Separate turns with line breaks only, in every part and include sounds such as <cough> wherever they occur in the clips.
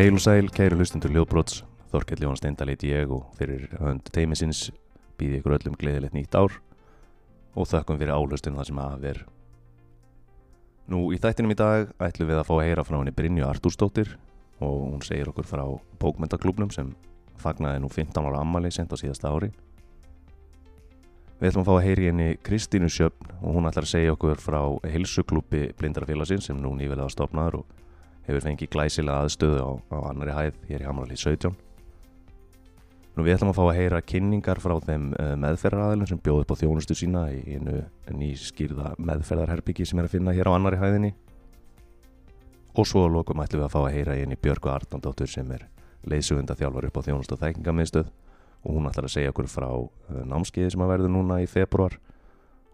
Heil og sæl, kæru hlustundur Ljóðbrots, Þorkell Jón Steindal heit ég og fyrir hönd teimisins býði ykkur öllum gleðilegt nýtt ár og þökkum fyrir álustun það sem að ver. Nú í þættinum í dag ætlum við að fá að heyra frá henni Brynju Artúrsdóttir og hún segir okkur frá bókmyndaklubnum sem fagnaði nú 15 ára ammali sent á síðasta ári. Við ætlum að fá að heyri henni Kristínu Sjöfn og hún ætlar að segja okkur frá hilsuklubbi Blindarafélagsins sem nú nývelega stopnaður og hefur fengið glæsilega aðstöðu á, á annari hæð hér í Hamralíð 17. Nú við ætlum að fá að heyra kynningar frá þeim uh, meðferðaræðilum sem bjóð upp á þjónustu sína í einu nýskýrða meðferðarherbyggi sem er að finna hér á annari hæðinni. Og svo að lokum ætlum við að fá að heyra henni Björgu Arnaldóttur sem er leysugunda þjálfar upp á þjónustu og þækingamiðstöð og hún ætlar að segja okkur frá uh, námskeiði sem að verður núna í februar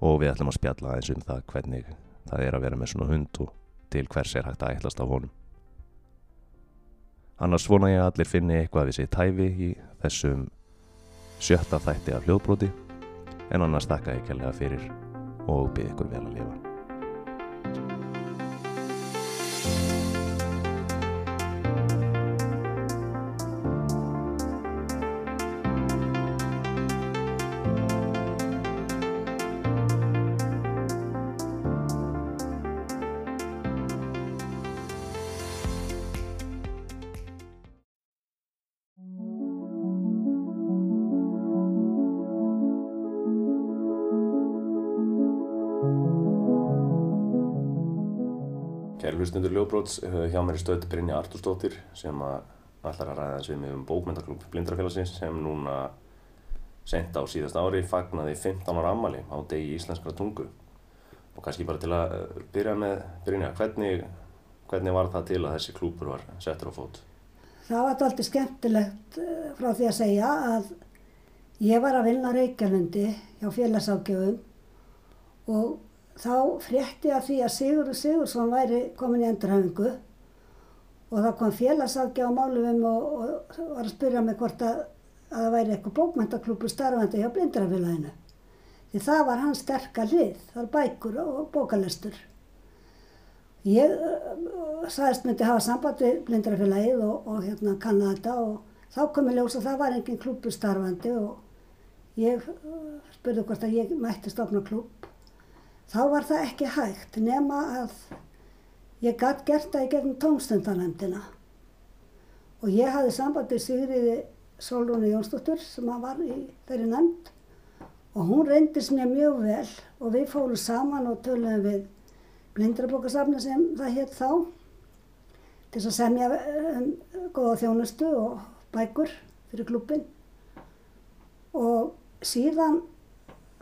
og við ætlum að spjalla eins um það hvernig það er að vera með svona hund og til hvers er hægt að ætlast af honum. Annars vona ég að allir finni eitthvað við sér tæfi í þessum sjötta þætti af hljóðbróti en annars þakka ég kærlega fyrir og byrð ykkur vel að lifa. Hlustundur Ljóbróts, hjá mér er stöði Brynja Artúrsdóttir sem að ætlar að ræða eins við um bókmyndaklub Blindrafélagsins sem núna senda á síðast ári fagnaði 15 ára ammali á degi íslenskara tungu. Og kannski bara til að eh, byrja með Brynja, hvernig, hvernig var það til að þessi klúpur var settur á fót?
Það var alltaf skemmtilegt eh, frá því að segja að ég var að vinna Reykjavílundi hjá félagsákjöfum og þá frétti að því að Sigurður Sigursson væri komin í endurhafingu og þá kom félagsákja á málumum og, og var að spyrja mig hvort að, að það væri eitthvað bókmæntaklúpur starfandi hjá blindrafélaginu. Því það var hans sterka hlið, það var bækur og bókalestur. Ég uh, sagðist myndi hafa samband við blindrafélagið og, og hérna kannu þetta og þá kom ég ljós að það var engin klúpur starfandi og ég uh, spurði hvort að ég mætti stofna klúp þá var það ekki hægt nema að ég gætt gert það í gegnum tómstundanemdina og ég hafði sambandið Sigriði Solrúni Jónsdóttur sem var í þeirri nefnd. Og hún reyndist mér mjög vel og við fórum saman og töluðum við blindrabókasafni sem það hétt þá til að semja um góða þjónustu og bækur fyrir klubin og síðan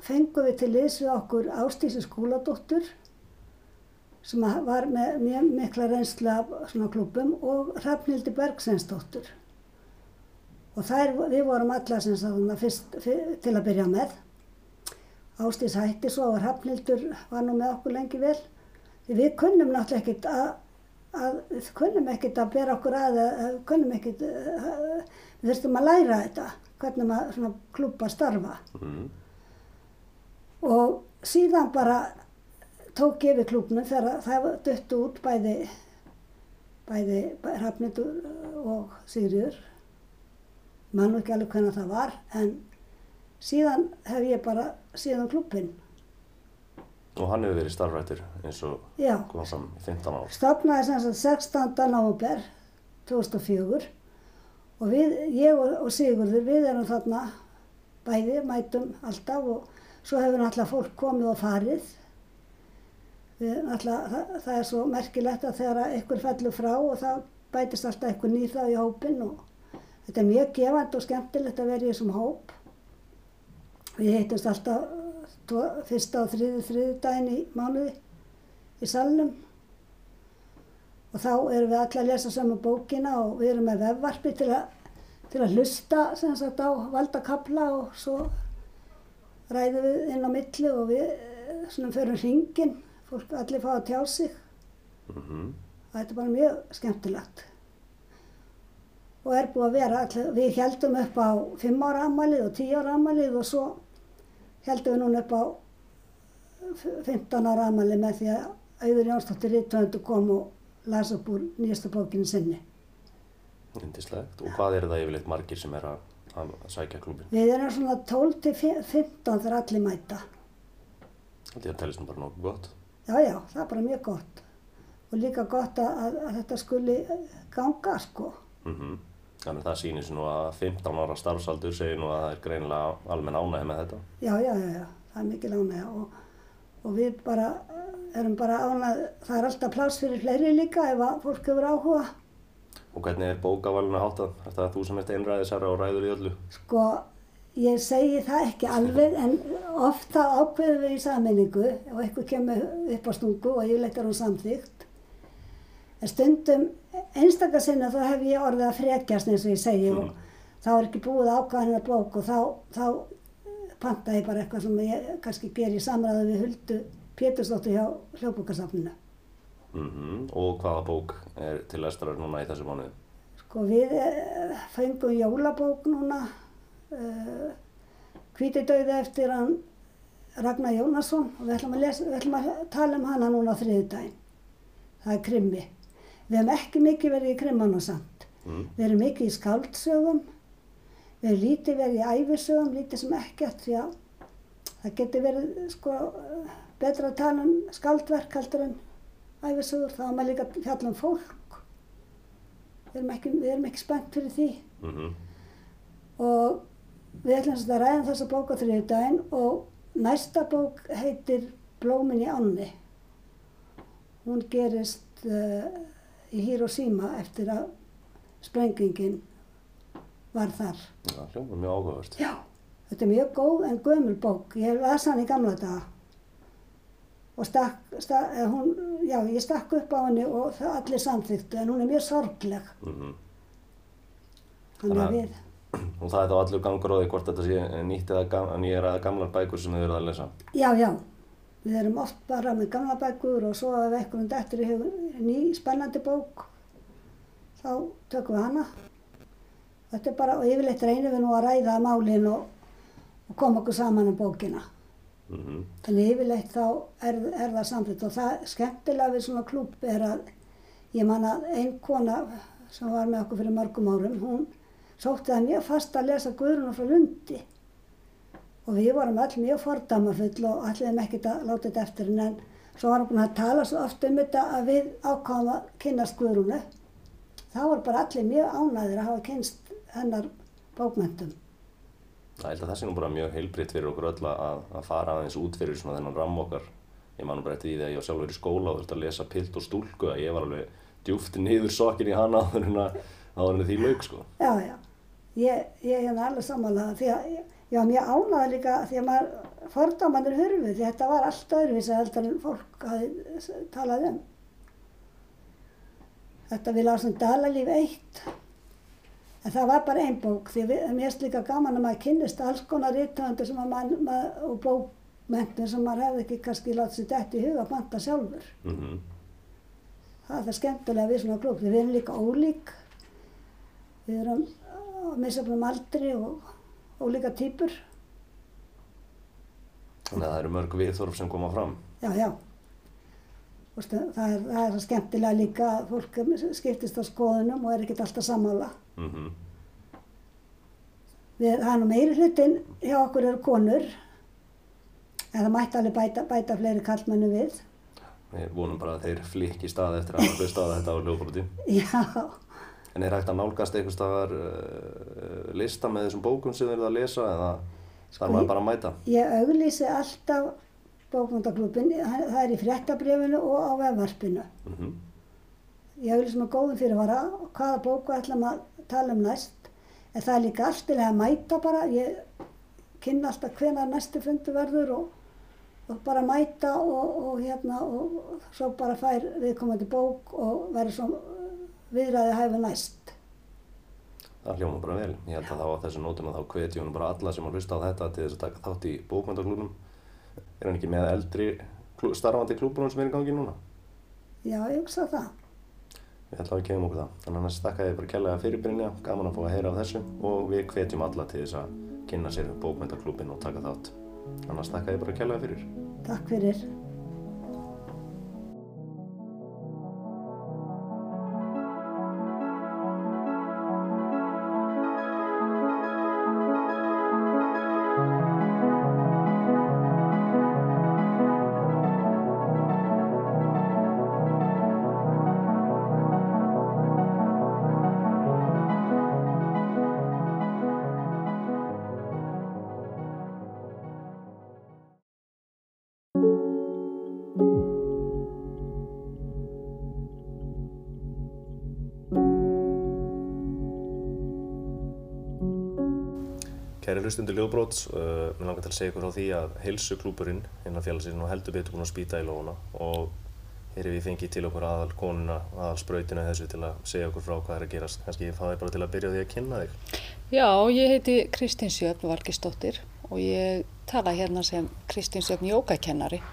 fengum við til liðs við okkur Ástísi skóladóttur sem var með mjög mikla reynslu af svona klubum og Hrafnildi Bergsensdóttur. Og þær, við vorum alla sem sagðum fyrst fyr, til að byrja með. Ástís hætti svo og Hrafnildur var nú með okkur lengi vel. Við kunnum náttúrulega ekkert að, að, við kunnum ekkert að bera okkur að, við kunnum ekkert, við þurftum að læra þetta, hvernig maður klubba starfa. Mm og síðan bara tók ég við klúpnum þegar það döttu út bæði, bæði Hrafnitur og Sigriður. Mann og ekki alveg hvernig það var en síðan hef ég bara síðan klúpin.
Og hann hefur verið starfrættur eins og kom fram í 15 ár.
Stopnaði sem sagt 16. november 2004 og við, ég og Sigurður við erum þarna bæði, mætum alltaf og Svo hefur náttúrulega fólk komið og farið. Það, það er svo merkilegt að þegar einhver fellur frá og það bætist alltaf einhver nýr þá í hópin og þetta er mjög gefand og skemmtilegt að vera í þessum hóp. Við heitumst alltaf tvo, fyrsta og þriði þriði daginn í mánuði í salnum og þá erum við allir að lesa saman bókina og við erum með vefvarpi til að, til að hlusta sagt, á valdakabla og svo ræðum við inn á milli og við eh, svona förum hringin, fólk allir fá að tjá sig. Mm -hmm. Þetta er bara mjög skemmtilegt. Og er búið að vera, allir, við heldum upp á 5 ára amalið og 10 ára amalið og svo heldum við núna upp á 15 ára amalið með því að Auður Jónsdóttir Rittvöndu kom og las upp úr nýjastu bókinu sinni.
Indislegt. Og hvað er það yfirleitt margir sem er að, að sækja klubin?
Við erum svona 12 til 15 þegar allir mæta.
Þetta er telist nú bara nokkuð gott.
Já, já, það er bara mjög gott. Og líka gott að, að, þetta skuli ganga, sko.
Mm Þannig að það sýnir nú að 15 ára starfsaldur segir nú að það er greinilega almenn ánægi með þetta.
Já, já, já, já, það er mikil ánægja og, og við bara erum bara ánægð, það er alltaf pláss fyrir fleiri líka ef að fólk hefur áhuga.
Og hvernig er bókavalinu háttað? Er það þú sem ert einræðisara og ræður í öllu?
Sko, ég segi það ekki alveg en ofta ákveðum við í sammenningu og eitthvað kemur upp á stungu og ég leitar hún samþygt. En stundum einstakar sinna þá hef ég orðið að frekjast eins og ég segi
Mm.
og þá er ekki búið að ákvæða hennar bók og þá, þá panta ég bara eitthvað sem ég kannski ger í samræðu við Huldu Pétursdóttur hjá hljóðbókarsafninu.
Mm Og hvaða bók er til lestrar núna í þessu mánuði?
Sko við eh, fengum jólabók núna, uh, Hvítidauði eftir hann Ragnar Jónasson og við ætlum, að lesa, við ætlum að tala um hana núna á þriðudaginn. Það er krimmi. Við hefum ekki mikið verið í krimmana samt.
Mm.
Við erum mikið í skáldsögum, við erum lítið verið í æfisögum, lítið sem ekkert því að það getur verið sko eh, betra að tala um skáldverk heldur en æfisögur, þá er maður líka að fjalla um fólk. Við erum ekki, við erum ekki spennt fyrir því
Mm
og við ætlum að ræða um þessa bók á þriðjudaginn og næsta bók heitir Blómin í ánni. Hún gerist uh, í Hiroshima eftir að sprengingin var þar.
Það hljóma mjög áhugavert.
Já, þetta er mjög góð en gömul bók. Ég hef las hann í gamla daga og stakk, stakk, eh, hún, já, ég stakk upp á henni og það allir samþyktu en hún er mjög sorgleg.
Mm
að
Þannig að-
við, <clears throat>
Og það er þá allur því hvort þetta sé nýtt eða gam, nýjar eða gamlar bækur sem þau eru að lesa.
já, já, við erum oft bara með gamla bækur og svo ef einhvern dettur í hug ný spennandi bók, þá tökum við hana. Þetta er bara, og yfirleitt reynum við nú að ræða málin og, og koma okkur saman um bókina.
Mm
Þannig yfirleitt þá er, er það samþýtt og það skemmtilega við svona klúb er að ég man að ein kona sem var með okkur fyrir mörgum árum, hún sótti það mjög fast að lesa Guðruna frá Lundi og við vorum öll mjög fordamafull og allir ekkert að láta þetta eftir henni en svo var hún búin að tala svo oft um þetta að við ákváðum að kynnast Guðrunu. Það voru bara allir mjög ánæðir að hafa kynst hennar bókmentum.
Það held að það sé nú bara mjög heilbritt fyrir okkur öll að, að fara aðeins út fyrir svona þennan ramm okkar. Ég man bara eftir því þegar ég var sjálfur í skóla og þurfti að lesa pilt og stúlku að ég var alveg djúft niður sokkin í hana <laughs> áður en að því lauk sko.
Já, já. Ég, er hérna alveg sammálaða því að ég, var mjög ánægða líka því að maður fordómanir hurfu því að þetta var allt öðruvísi heldur en fólk hafi talað um. Þetta við lásum Dalalíf eitt en það var bara ein bók því að við, mér erst líka gaman að maður kynnist alls konar að maður og bókmentin sem maður hefði ekki kannski látið sér dætt í huga að banta sjálfur.
Mm
Það er það skemmtilega við svona klúb. Við erum líka ólík. Við erum á misjafnum aldri og ólíka týpur.
Þannig að það eru mörg viðþorf sem koma fram.
Já, já. Og stu- það er, það er skemmtilega líka að fólk skiptist á skoðunum og er ekkert alltaf sammála.
Mm
Við, það er nú meiri hlutin hjá okkur eru konur. En það mætti alveg bæta, bæta fleiri kallmennu við.
Við vonum bara að þeir flikki stað eftir að hlusta á þetta á hljóðbroti.
Já,
En er hægt að nálgast einhvers staðar uh, lista með þessum bókum sem þið eruð að lesa eða þarf maður bara að mæta?
ég auglýsi alltaf bókmyndaklubin. Það er í fréttabrifinu og á vefvarpinu.
Mm
Ég auðvitað með góðum fyrirvara og hvaða bóku ætlum að tala um næst. En það er líka alltilega að mæta bara. Ég kynna alltaf hvenar næstu fundu verður og, og bara mæta og, og hérna og svo bara fær viðkomandi bók og verður svo viðræði hæfi næst.
Það hljóma bara vel. Ég held að þá á þessu nótum að þá hún bara alla sem að hlusta á þetta til þess að taka þátt í bókmyndaklúnum. Er hann ekki með eldri starfandi klúbunum sem er í gangi núna?
Já, ég hugsa það.
Við ætlum að kemum okkur það. Þannig næst þakka ég bara kærlega fyrir Brynja, gaman að fá að heyra af þessu og við hvetjum alla til þess að kynna sér bókmyndaklúbin og taka þátt. Annars þakka ég bara kærlega fyrir.
Takk fyrir.
Kæri hlustundur Ljóðbróts, uh, mér langar til að segja ykkur frá því að heilsuklúpurinn innan félagsins og heldur betur búin að spýta í lóna og hér er við fengið til okkur aðal konuna, aðal spröytina þessu til að segja okkur frá hvað er að gerast. Kanski ég fáði bara til að byrja því að kynna þig.
Já, ég heiti Kristín Sjöfn Valgistóttir og ég tala hérna sem Kristín Sjöfn jógakennari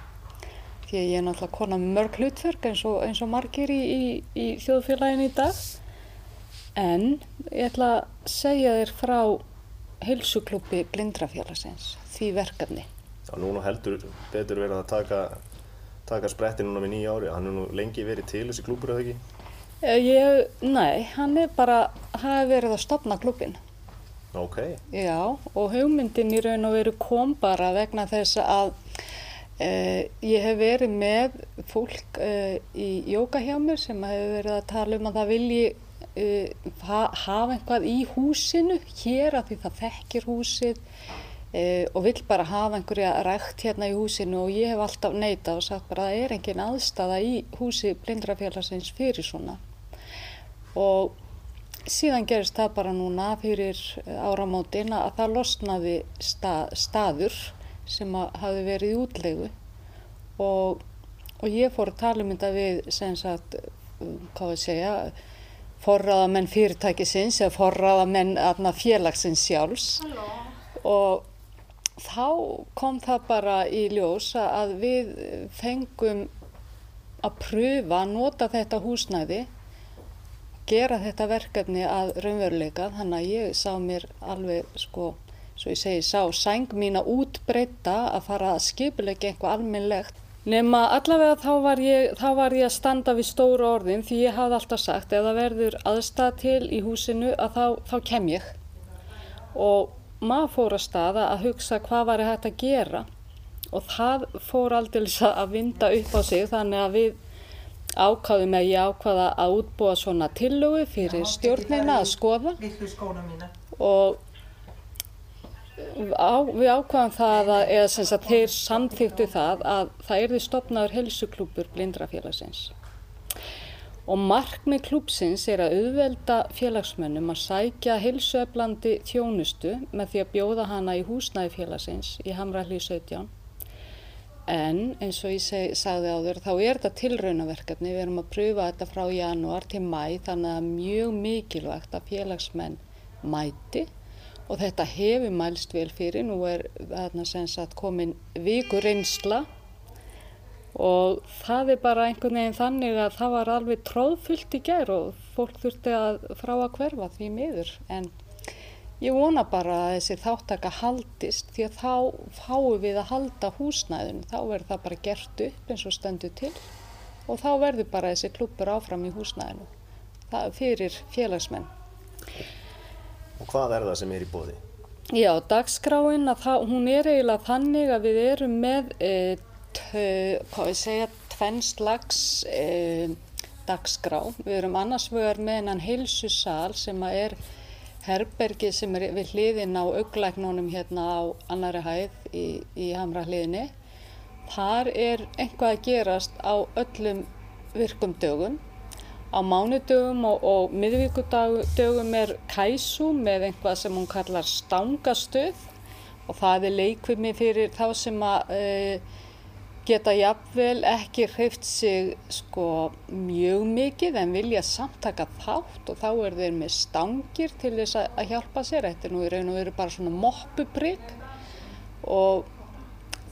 því að ég er náttúrulega kona mörg hlutverk eins og, eins og margir í, í, í þjóðfélaginu í dag en ég ætla að segja þér frá heilsuklúpi blindrafélagsins, því verkefni.
Já, núna heldur betur verið að taka, taka spretti núna með nýja ári. Hann er nú lengi verið til þessi klúpur eða ekki?
Eh, Ég, nei, hann er bara, hafi verið að stopna klúpin.
Ok,
Já, og hugmyndin í raun og veru kom bara vegna þess að uh, ég hef verið með fólk uh, í jóka hjá mér sem hefur verið að tala um að það vilji uh, ha hafa eitthvað í húsinu hér að því það þekkir húsið uh, og vill bara hafa einhverja rækt hérna í húsinu og ég hef alltaf neitað og sagt bara að það er engin aðstafa í húsi blindrafélagsins fyrir svona. Og síðan gerist það bara núna fyrir áramótin að það losnaði stað, staður sem hafi verið í útlegu og, og ég fór að tala um þetta við sem sagt, hvað við segja, forraðamenn fyrirtækisins eða forraðamenn félagsins sjálfs. Halló. og þá kom það bara í ljós að við fengum að pröfa að nota þetta húsnæði gera þetta verkefni að raunveruleika. Þannig að ég sá mér alveg sko, svo ég segi, sá sæng mína útbreyta að fara að skipulegja eitthvað almennlegt nema allavega þá var, ég, þá var ég að standa við stóru orðin því ég hafði alltaf sagt ef það verður aðstæð til í húsinu að þá, þá kem ég. Og maður fór að staða að hugsa hvað var hægt að gera. Og það fór aldrei að vinda upp á sig þannig að við ákvaðum að ég ákvaða að útbúa svona tillögu fyrir stjórnina að skoða. og á, við ákvaðum það að, eða sagt þeir samþýttu það að það erði stopnaður helsuklúpur blindrafélagsins. Og markmið klúpsins er að auðvelda félagsmönnum að sækja helsueflandi þjónustu með því að bjóða hana í húsnæði félagsins í Hamralli 17 En eins og ég seg, sagði áður þá er þetta tilraunaverkefni, við erum að pröfa þetta frá janúar til mæ þannig að mjög mikilvægt að félagsmenn mæti og þetta hefur mælst vel fyrir, nú er þarna sem sagt komin vikur reynsla og það er bara einhvern veginn þannig að það var alveg tróðfullt í gær og fólk þurfti að frá að hverfa því miður. En Ég vona bara að þessi þáttaka haldist því að þá fáum við að halda húsnæðinu, þá verður það bara gert upp eins og stendur til. Og þá verður bara þessi klubur áfram í húsnæðinu. Það fyrir félagsmenn.
Og hvað er það sem er í bóði?
Já, dagskráin, að það, hún er eiginlega þannig að við erum með, e, tö, hvað við segja, tvennslags e, dagskrá. Við erum annars vegar með hennan heilsusal sem er herbergi sem er við hliðin á auglæknunum hérna á annari hæð í, í hamra hliðinni. Þar er einhvað að gerast á öllum virkum dögum. Á mánudögum og, og miðvíkudögum er kæsu með einhvað sem hún kallar stangastöð. Og það er leikvimi fyrir þá sem að uh, geta jafnvel ekki hreift sig sko mjög mikið en vilja samtaka þátt. Og þá er þeir með stangir til þess að hjálpa sér. Þetta er nú í raun og veru bara svona moppuprygg og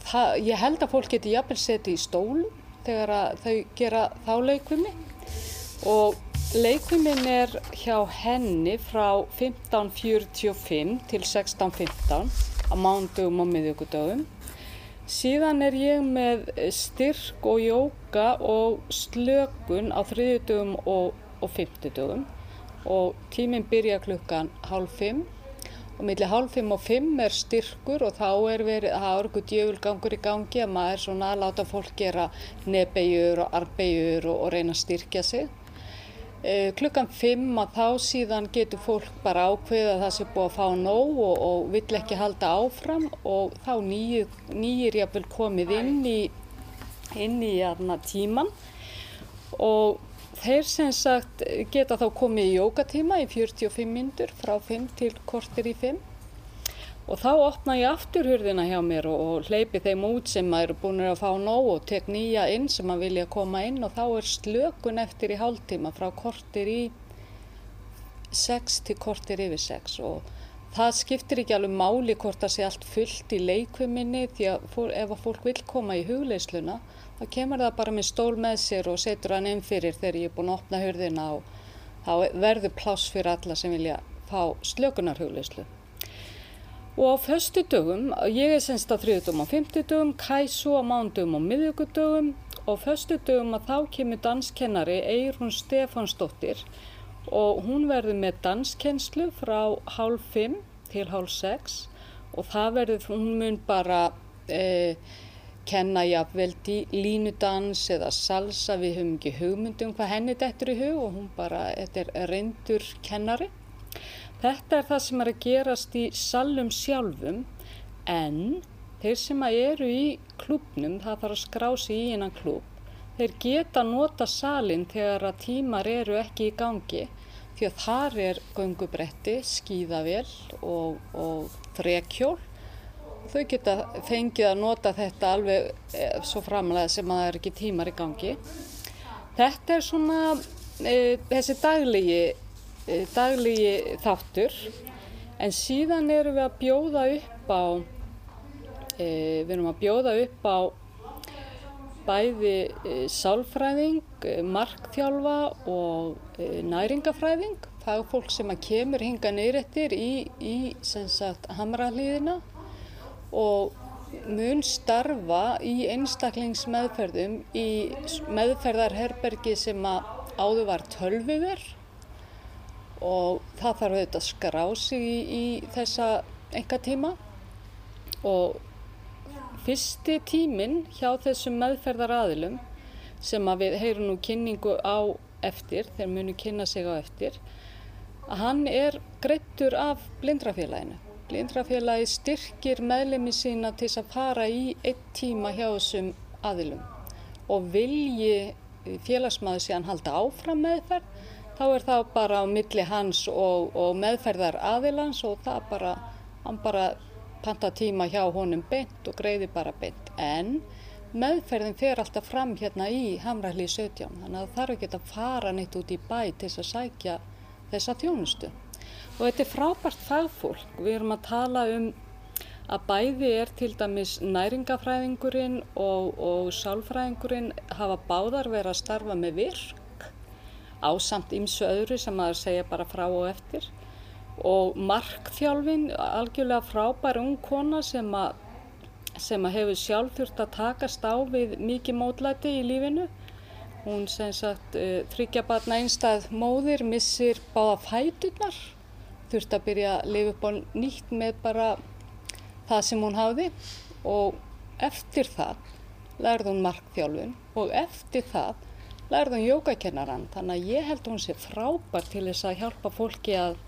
það, ég held að fólk geti jafnvel setið í stólum þegar þau gera þá leikvimi og leikvimin er hjá henni frá 15.45 til 16.15 á mándugum og miðjögudögum Síðan er ég með styrk og jóka og slökun á þriðjutugum og, og fymtutugum og tíminn byrja klukkan hálf fimm. Og millir hálf fimm og fimm er styrkur og þá er verið, það er eitthvað djöfulgangur í gangi að maður svona láta fólk gera nebegjur og arbegjur og, og reyna að styrkja sig. Eh, klukkan fimm að þá síðan getur fólk bara ákveðið að það sé búið að fá nóg og, og vill ekki halda áfram og þá nýjir, nýjir jáfnvel komið inn í, inn í aðna, tíman og þeir sem sagt geta þá komið í jókatíma í 45 myndur frá 5 til kortir í 5 og þá opna ég aftur hurðina hjá mér og, og hleypi þeim út sem maður eru búin að fá nóg og tek nýja inn sem maður vilja koma inn og þá er slökun eftir í hálftíma frá kortir í 6 til kortir yfir 6 og það skiptir ekki alveg máli hvort það sé allt fullt í leikviminni því að fór, ef að fólk vil koma í hugleisluna þá kemur það bara með stól með sér og setur hann inn fyrir þegar ég er búin að opna hurðina og þá verður pláss fyrir alla sem vilja fá slökunarhugleislu. Og á föstu dögum, ég er semst á þriðdögum og fymtudögum, kæsu á mándögum og miðugudögum og föstu dögum að þá kemur danskennari Eirún Stefánsdóttir og hún verður með danskenslu frá hálf 5 til hálf 6 og það verður, hún mun bara eh, kenna jafnvel línudans eða salsa, við höfum ekki hugmyndum hvað henni dettur í hug og hún bara, þetta er reyndur kennari Þetta er það sem er að gerast í salum sjálfum en þeir sem eru í klubnum, það þarf að skrá sig í einan klub, þeir geta nota salin þegar að tímar eru ekki í gangi því að þar er göngubretti, skíðavél og, og þrekjól. Þau geta fengið að nota þetta alveg e, svo framlega sem að það er ekki tímar í gangi. Þetta er svona e, þessi daglegi E, dagligi þáttur. En síðan erum við að bjóða upp á e, við erum að bjóða upp á bæði e, sálfræðing, markþjálfa og næringafræðing. Það er fólk sem að kemur hinga neyrettir í, í hamralíðina og mun starfa í einstaklingsmeðferðum í meðferðarherbergi sem að áður var tölvuver og það þarf auðvitað að skrá sig í, í þessa enga tíma og fyrsti tímin hjá þessum meðferðar aðilum sem að við heyrum nú kynningu á eftir, þeir munu kynna sig á eftir, hann er greittur af blindrafélaginu. Blindrafélagi styrkir meðlemi sína til að fara í eitt tíma hjá þessum aðilum og vilji félagsmaður sé hann halda áfram meðferð þá er það bara á milli hans og, og meðferðar aðilans og það bara, hann bara panta tíma hjá honum beint og greiði bara beint. En meðferðin fer alltaf fram hérna í Hamrahli 17, þannig að þarf ekki að fara neitt út í bæ til þess að sækja þessa þjónustu. Og þetta er frábært fagfólk. Við erum að tala um að bæði er til dæmis næringafræðingurinn og, og sálfræðingurinn hafa báðar verið að starfa með virk ásamt ymsu öðru sem maður segja bara frá og eftir og markþjálfin, algjörlega frábær ung kona sem að, sem að hefur sjálf þurft að takast á við mikið mótlæti í lífinu. Hún sem sagt uh, þryggja barna einstað móðir, missir báða fæturnar, þurft að byrja að lifa upp á nýtt með bara það sem hún hafði og eftir það lærði hún markþjálfin og eftir það lærðum jógakennaran þannig að ég held að hún sé frábær til þess að hjálpa fólki að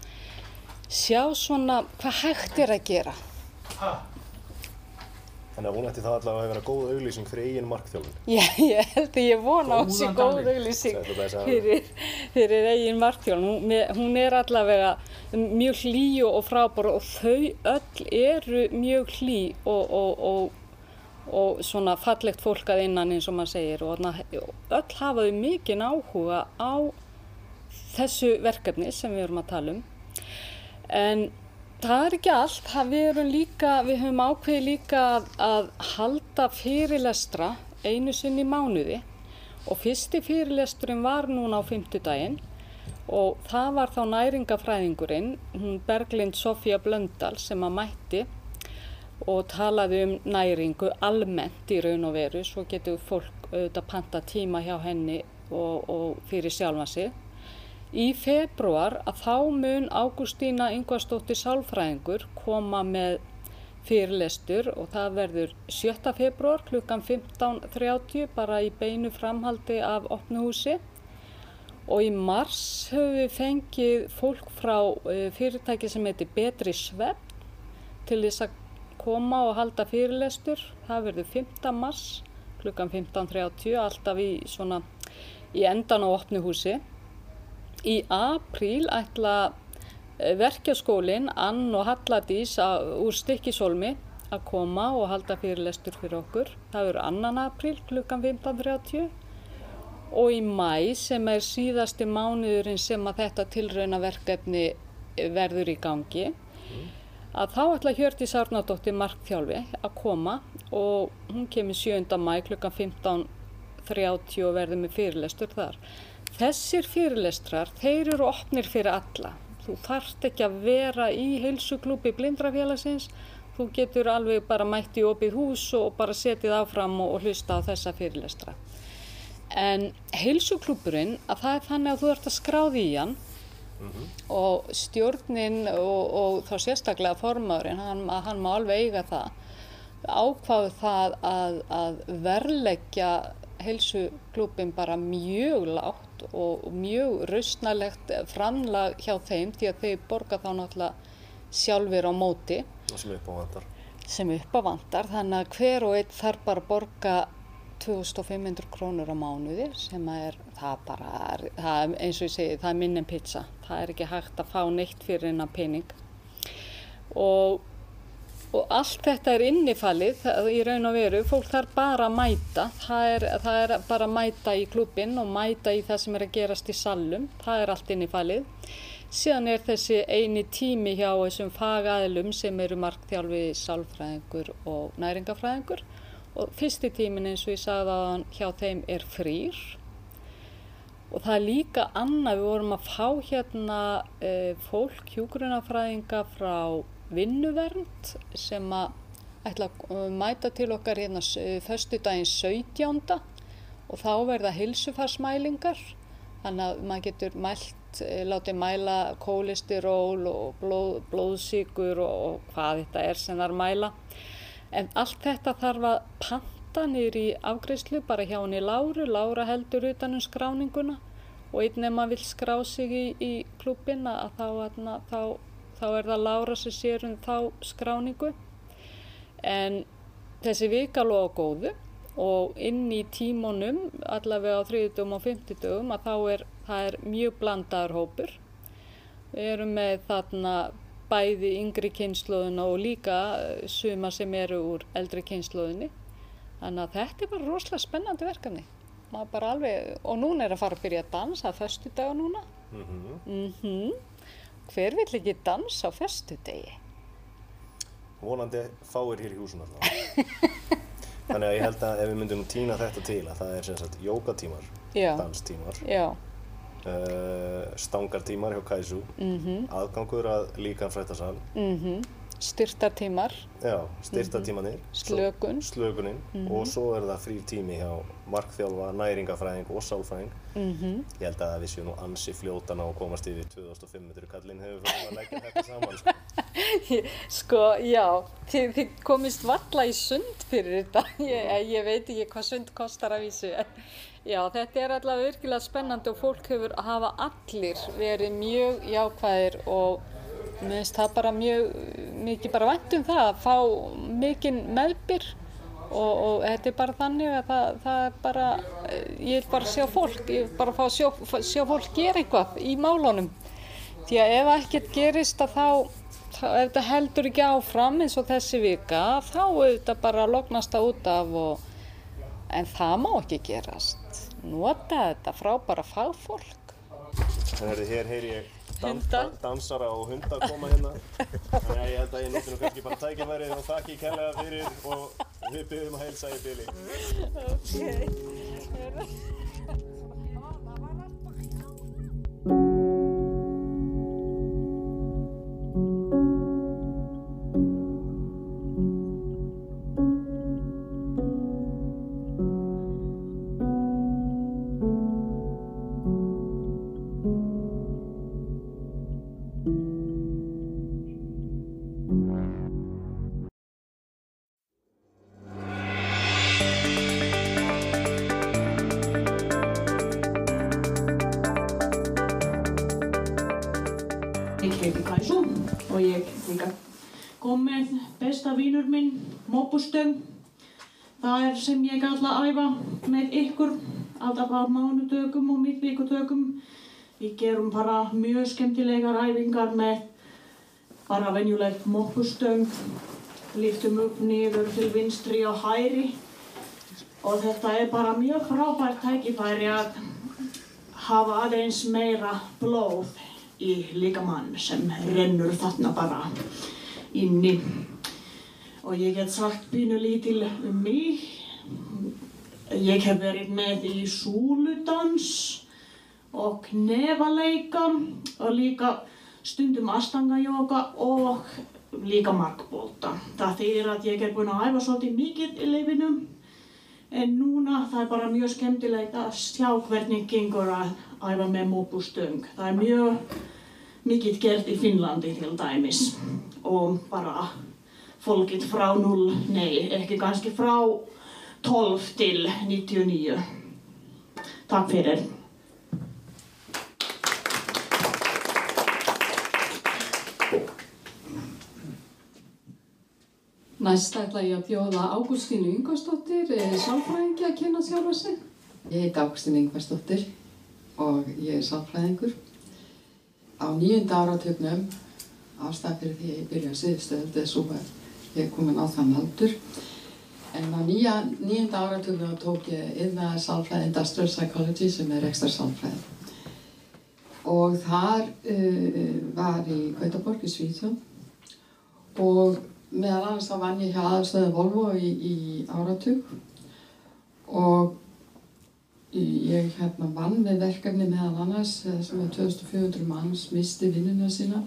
sjá svona hvað hægt er að gera.
Þannig að hún ætti það allavega að vera góð auglýsing fyrir eigin markþjálfun. <laughs>
Já, ég held að ég vona á þessi góð auglýsing fyrir, fyrir eigin markþjálfun. Hún, hún er allavega mjög hlý og frábár og þau öll eru mjög hlý og, og, og og svona fallegt fólk að innan eins og maður segir og öll hafaðu mikinn áhuga á þessu verkefni sem við erum að tala um. En það er ekki allt. Við erum líka, við höfum ákveði líka að, að halda fyrirlestra einu sinni í mánuði. Og fyrsti fyrirlesturinn var núna á fymtudaginn og það var þá næringafræðingurinn Berglind Sofía Blöndal sem að mætti og talaði um næringu almennt í raun og veru svo getur fólk auðvitað panta tíma hjá henni og, og fyrir sjálfa sig. Í februar að þá mun Ágústína Yngvarsdóttir Sálfræðingur koma með fyrirlestur og það verður 7. februar klukkan 15.30 bara í beinu framhaldi af opnuhúsi og í mars höfum við fengið fólk frá eh, fyrirtæki sem heitir Betri Svepp til þess að koma og halda fyrirlestur. Það verður 5. mars klukkan 15.30 alltaf í, svona, í endan á opnuhúsi. Í apríl ætla verkjaskólinn Ann og Halladís úr Stikkisólmi að koma og halda fyrirlestur fyrir okkur. Það verður annan april klukkan 15.30 og í mæ sem er síðasti mánuðurinn sem að þetta tilraunaverkefni verður í gangi að þá ætla Hjördís Arnardóttir Markþjálfi að koma og hún kemur 7. mæ klukkan 15.30 og verður með fyrirlestur þar. Þessir fyrirlestrar, þeir eru opnir fyrir alla. Þú þarft ekki að vera í heilsuklúpi blindrafélagsins, þú getur alveg bara mætt í opið hús og bara setið áfram og, og hlusta á þessa fyrirlestra. En heilsuklúpurinn, að það er þannig að þú ert að skráði í hann og stjórnin og, og þá sérstaklega formaðurinn, hann, hann má alveg eiga það, ákvaðu það að, að verleggja heilsuklúpin bara mjög lágt og mjög rausnalegt framlag hjá þeim því að þeir borga þá náttúrulega sjálfur á móti
sem upp á vantar.
sem upp á vantar þannig að hver og einn þarf bara að borga 2500 krónur á mánuði sem að er, það bara, er, það er, eins og ég segi, það er minn en pizza. Það er ekki hægt að fá neitt fyrir hennar pening. Og, og allt þetta er innifalið það- í raun og veru, fólk þarf bara að mæta. Það er, það er bara að mæta í klubbinn og mæta í það sem er að gerast í sallum. Það er allt innifalið. Síðan er þessi eini tími hjá þessum fagaðilum sem eru markþjálfi, sálfræðingur og næringafræðingur og fyrsti tímin eins og ég sagði að hjá þeim er frýr og það er líka annað, við vorum að fá hérna e, fólk, hjúgrunafræðinga frá vinnuvernd sem að ætla að uh, mæta til okkar hérna föstu daginn 17. og þá verða hilsufarsmælingar þannig að maður getur mælt, eh, látið mæla kólesteról og blóð, blóðsíkur og, og hvað þetta er sem það er mæla. En allt þetta þarf að panta niður í afgreyslu bara hjá henni Láru. Lára heldur utan um skráninguna og einn ef maður vil skrá sig í, í klubbin að þá, að, þá, þá er það Lára sem sér um þá skráningu. En þessi vika loða góðu og inn í tímonum, allavega á þriðdugum og fymtudugum, að þá er, er mjög blandaður hópur. Við erum með þarna bæði yngri kynnslóðuna og líka eh, suma sem eru úr eldri kynnslóðinni. Þannig að þetta er bara rosalega spennandi verkefni. Alveg, og núna er að fara að byrja að dansa að föstu daga núna. Mm Hver vill ekki dansa á föstu degi?
Vonandi fáir hér í húsinu alltaf. Þannig að ég held að ef við myndum týna þetta til að það er sem sagt jókatímar, danstímar,
já,
stangartímar hjá Kaisu,
mhm,
aðgangur að líkanfrættasal,
mhm, styrtartímar,
já, styrtatímanir,
slökun,
slökunin og svo er það frýr tími hjá markþjálfa, næringafræðing og sálfræðing.
mhm,
Ég held að við séum nú ansi fljótan á að komast yfir 2500 kallinn hefur fyrir að leggja þetta saman. Sko. <laughs>
Sko, já, þið, þið komist valla í sund fyrir þetta. <laughs> Ég, ég veit ekki hvað sund kostar að vísu. en Já, þetta er allavega virkilega spennandi og fólk hefur hafa allir verið mjög jákvæðir og mér finnst það bara mjög mikið bara vænt um það að fá mikinn meðbyr og, og þetta er bara þannig að það, það er bara, ég vil bara sjá fólk, ég vil bara fá að sjá, sjá fólk gera eitthvað í málunum. Því að ef ekkert gerist að þá, þá ef þetta heldur ekki áfram eins og þessi vika, þá auðvitað bara lognast það út af og, en það má ekki gerast. Nota þetta frábæra fagfólk.
En herri, hér heyri ég dan
Hunda.
dansara og hunda koma hérna. Þannig að ég held að ég nýtti nú kannski bara tækifærið og þakki kærlega fyrir og við byrjum að heilsa í bili.
Ég Mopustöng. Það er sem ég ætla að æfa með ykkur alltaf á mánutökum og mittvíkutökum. Við gerum bara mjög skemmtilegar æfingar með bara venjulegt moppustöng, líftum upp niður til vinstri og hæri og þetta er bara mjög frábært tækifæri að hafa aðeins meira blóð í líkamann sem rennur þarna bara inni. Og ég get sagt pínu lítil um mig. Ég hef verið með í súludans og knefaleika og líka stundum astangajóka og líka markbólta. Það þýðir að ég er búinn að æfa svolítið mikið í leifinum en núna það er bara mjög skemmtilegt að sjá hvernig gengur að æfa með mópustöng. Það er mjög mikið gert í Finnlandi til dæmis og bara fólkið frá 0, nei ekki kannski frá 12 til 99. Takk fyrir.
Næst ætla ég að bjóða Ágústínu Yngvarsdóttir, sálfræðingi að kynna sjálfa sig.
Ég heiti Ágústínu Yngvarsdóttir og ég er sálfræðingur. Á nýjunda áratögnum, ástæð fyrir því ég byrja að er svo að ég er komin á þann aldur. En á nýja, nýjunda áratögnum tók ég yfir sálfræði Industrial Psychology sem er ekstra sálfræði. Og þar uh, var í Gautaborg í Svíþjóð og meðal annars þá vann ég hjá aðalstöðu Volvo í, í áratug og ég hérna vann með verkefni meðal annars sem að 2400 manns misti vinnuna sína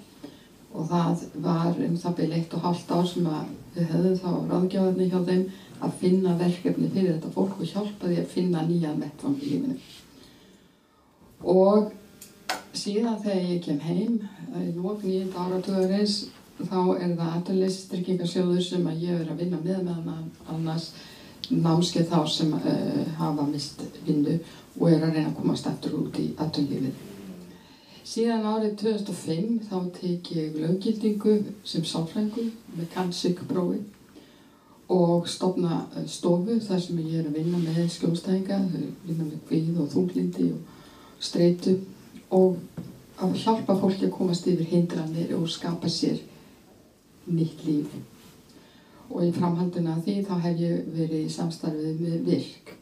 og það var um það byrja eitt og halvt ár sem við höfðum þá ráðgjáðinni hjá þeim að finna verkefni fyrir þetta fólk og hjálpa því að finna nýjan vettfang í lífinu. Og síðan þegar ég kem heim í lók nýjunda áratugarins þá er það aðurleysistryggingarsjóður sem að ég er að vinna með meðan annars námskeið þá sem uh, hafa mist vinnu og er að reyna að komast eftir út í aðurlífið. Síðan árið 2005 þá tek ég löggildingu sem sálfrængu með kannsykprófi og stopna stofu þar sem ég er að vinna með skjólstæðinga, vinna með kvíð og þunglindi og streitu og að hjálpa fólki að komast yfir hindranir og skapa sér nýtt líf. Og í framhalduna því þá hef ég verið í samstarfið með virk.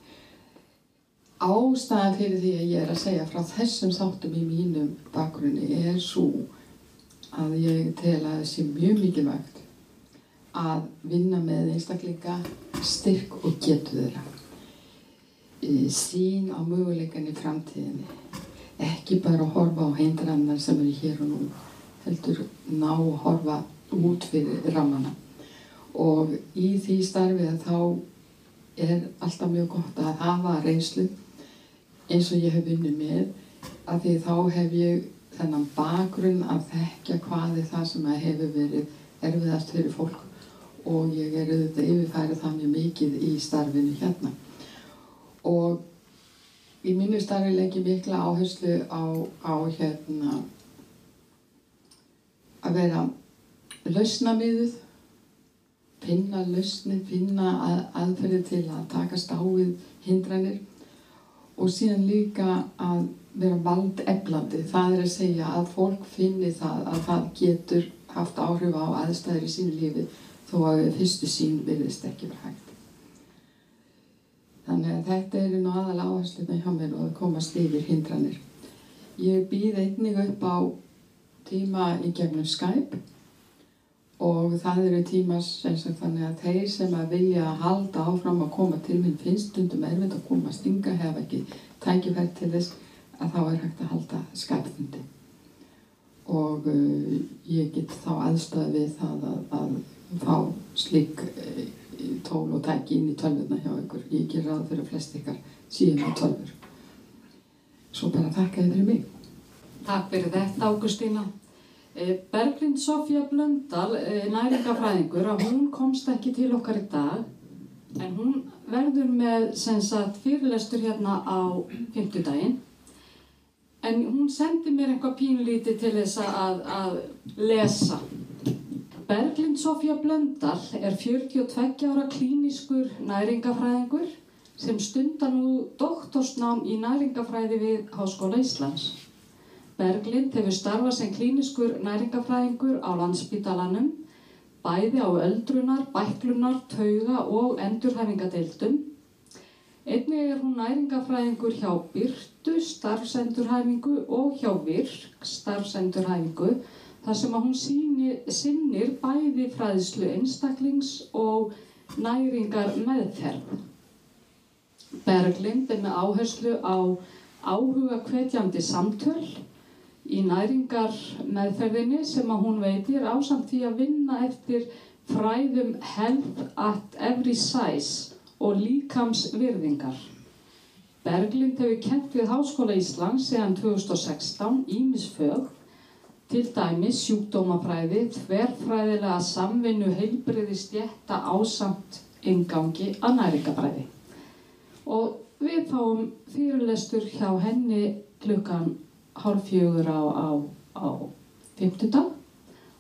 Ástæðan fyrir því að ég er að segja frá þessum þáttum í mínum bakgrunni er svo að ég tel að sé mjög mikilvægt að vinna með einstakleika styrk og getu þeirra. Sín á möguleikan í framtíðinni. Ekki bara að horfa á heindrannar sem eru hér og nú, heldur ná að horfa út fyrir ramana. Og í því starfið þá er alltaf mjög gott að hafa reynslu eins og ég hef vunnið með að því þá hef ég þennan bakgrunn að þekkja hvað er það sem hefur verið erfiðast fyrir fólk og ég er auðvitað yfirfærið það mjög mikið í starfinu hérna. Og í mínu starfi legg ég mikla áherslu á, á hérna að vera lausnamiðuð, finna lausnir, finna að, aðferði til að takast á við hindranir og síðan líka að vera vald eflandi. Það er að segja að fólk finni það að það getur haft áhrif á aðstæður í sínu lífi þó að fyrstu sín virðist ekki vera hægt. Þannig að þetta er nú aðal áherslu með hjá mér og að komast yfir hindranir. Ég býð einnig upp á tíma í gegnum Skype og það eru tímas eins og þannig að þeir sem að vilja að halda áfram að koma til minn finnst stundum erfitt að koma að stinga, hef ekki tækifært til þess að þá er hægt að halda Skype-fundi. Og uh, ég get þá aðstöða við það að, að fá slík uh, tól og tæki inn í tölvurna hjá ykkur. Ég ger ráð fyrir að flest ykkar síðan á tölvur. Svo bara þakka þið fyrir mig.
Takk fyrir þetta, Ágústína. Berglind Sofía Blöndal, næringafræðingur, að hún komst ekki til okkar í dag, en hún verður með sagt, fyrirlestur hérna á fymtudaginn. En hún sendi mér eitthvað pínlíti til þess að, að lesa. Berglind Sofía Blöndal er 42 ára klíniskur næringafræðingur sem stundar nú doktorsnám í næringafræði við Háskóla Íslands.
Berglind hefur starfað sem klíniskur næringafræðingur á landsbítalanum, bæði á öldrunar, bæklunar, tauga og endurhæfingadeildum. Einnig er hún næringafræðingur hjá Byrtu starfsendurhæfingu og hjá Virk starfsendurhæfingu þar sem að hún síni, sinnir bæði fræðslu einstaklings og næringar meðferð. Berglind er með áherslu á áhuga hvetjandi samtöl í næringar meðferðinni sem að hún veitir ásamt því að vinna eftir fræðum health at every size og líkamsvirðingar. Berglind hefur kent við Háskóla Íslands síðan 2016 ímisfög, til dæmis sjúkdómafræði, þverfræðilega samvinnu heilbriði stjætta ásamt ingangi að næringafræði. Og við fáum fyrirlestur hjá henni klukkan hálf fjögur á, á, á fymtudag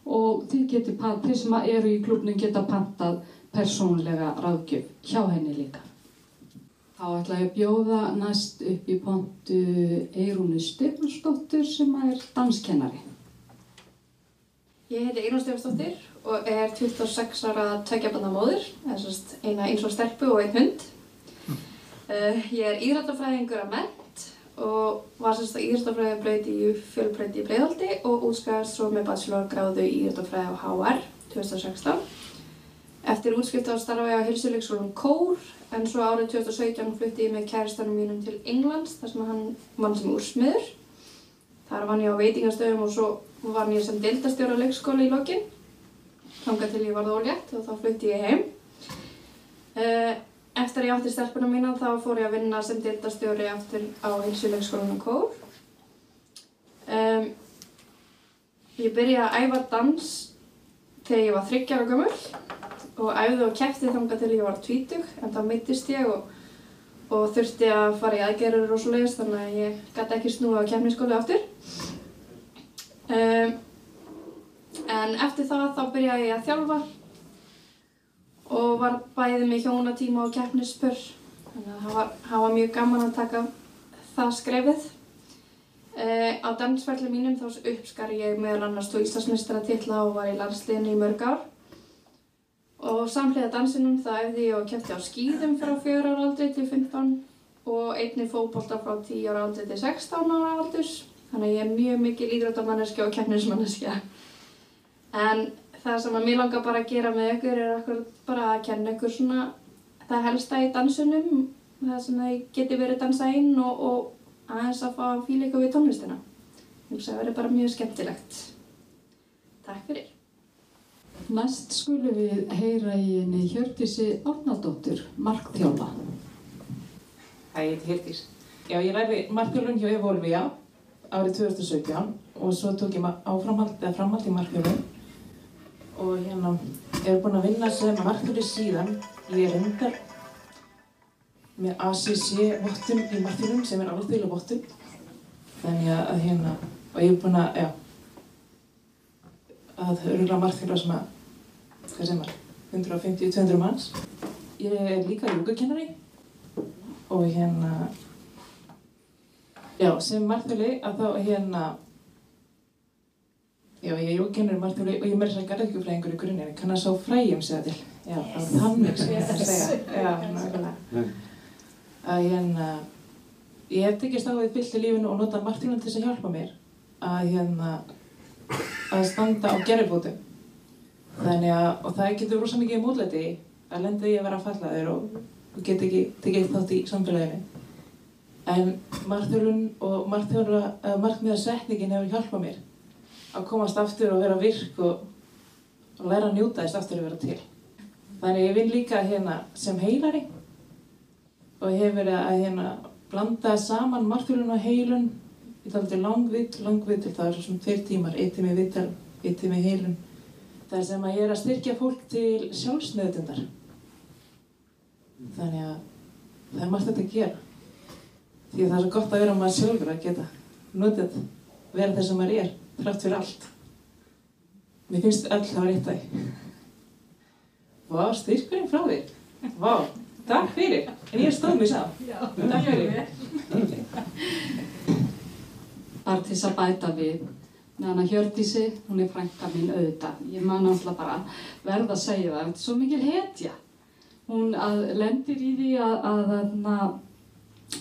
og þið getur, þeir sem eru í klubnum geta pantað persónlega ráðgjöf hjá henni líka. Þá ætla ég að bjóða næst upp í pontu Eirúnu Stefansdóttur sem er danskennari.
Ég heiti Eirún Stefansdóttir og er 26 ára tveikjabanamóður, eina eins og stelpu og einn hund. Uh, ég er írættafræðingur af ment og var semst að írættafræði í fjölbreytti í Breiðhaldi og útskæðast svo með bachelorgráðu í írættafræði á HR 2016. Eftir útskipta starfa ég á hilsuleikskólum Kór en svo árið 2017 flutti ég með kæristanum mínum til Englands þar sem hann vann sem úrsmiður. Þar vann ég á veitingastöðum og svo vann ég sem deildastjóra leikskóla í lokinn. Þangað til ég varð ólétt og þá flutti ég heim. Uh, Eftir að ég átti stelpuna mína þá fór ég að vinna sem deildastjóri aftur á hilsuleikskólanum Kór. Um, ég byrjaði að æfa dans þegar ég var þryggjar og gömul og æfði og kæfti þanga til ég var tvítug en þá mittist ég og, og þurfti að fara í aðgerður og svo leiðist þannig að ég gæti ekki snúið á kemniskóli aftur. Um, en eftir það þá byrjaði ég að þjálfa og var bæðið með hjónatíma og keppnispör þannig að það var, það var mjög gaman að taka það skrefið. Uh, á dansverðli mínum þá uppskar ég meðal annars tó Íslandsmestara tilla og var í landsliðinu í mörg ár. Og samhliða dansinum það efði ég og keppti á skýðum frá 4 ára aldrei til 15 og einni fókbólta frá 10 ára aldrei til 16 ára aldurs. Þannig að ég er mjög mikil ídráttamanneskja og keppnismanneskja. En það sem að mér langar bara að gera með ykkur er bara að kenna ykkur svona það helsta í dansunum það sem það geti verið dansa inn og, og aðeins að fá að fíla ykkur við tónlistina. Það verður bara mjög skemmtilegt. Takk fyrir.
Næst skulum við heyra í henni Hjördísi Árnaldóttur, markþjóla
Hæ, ég heiti Hjördís. Já, ég læri markþjólun hjá Evolvia árið 2017 og svo tók ég framhald, framhald í markþjólun og hérna er búinn að vinna sem markþjóli síðan ég er hendar með ACC vottun í markþjólun sem er alþjóðlega vottun þannig að hérna og ég er búinn að, já að eru margþjóðar sem að, hvað sem var, 150-200 manns. Ég er líka jógakennari og hérna, já, sem margþjóðli að þá hérna, já, ég er jógakennari margþjóðli og ég er með þess að garðvíkufræðingur í grunnir, ég kann að sá fræjum segja til, já, yes. þannig sem ég ætti að segja, já, nákvæmlega. Að hérna, ég hef tekist á því fyllt í lífinu og nota margþjóðan til þess að hjálpa mér að hérna, að standa á gerðbútum þannig að, og það getur rosa mikið módlæti að lenda í að vera fallaður og, og geta ekki tekið þátt í samfélaginu. En margþjólun og margmiðarsetningin hefur hjálpað mér að komast aftur og vera virk og, og læra að njúta þess aftur að vera til þannig ég vinn líka hérna sem heilari og hefur verið að hérna blanda saman margþjólun og heilun Ég taldi langvitt, langvitt, það er svo sem tveir tímar, eitt tími vittal, eitt tími heilun. Það er sem að ég er að styrkja fólk til sjálfsmeðutundar. Þannig að það er margt þetta að gera. Því að það er svo gott að vera maður sjálfur að geta notið vera þess að maður er, þrátt fyrir allt. Mér finnst öll að vera eitt dag. Vá, styrkurinn frá þér. Vá, takk fyrir. En ég stóð mér sá. Takk fyrir.
bara til þess að bæta við með hana Hjördísi, hún er frænka mín auðvitað. Ég man alltaf bara verða að segja það, þetta er svo mikil hetja. Hún að lendir í því að, að, að,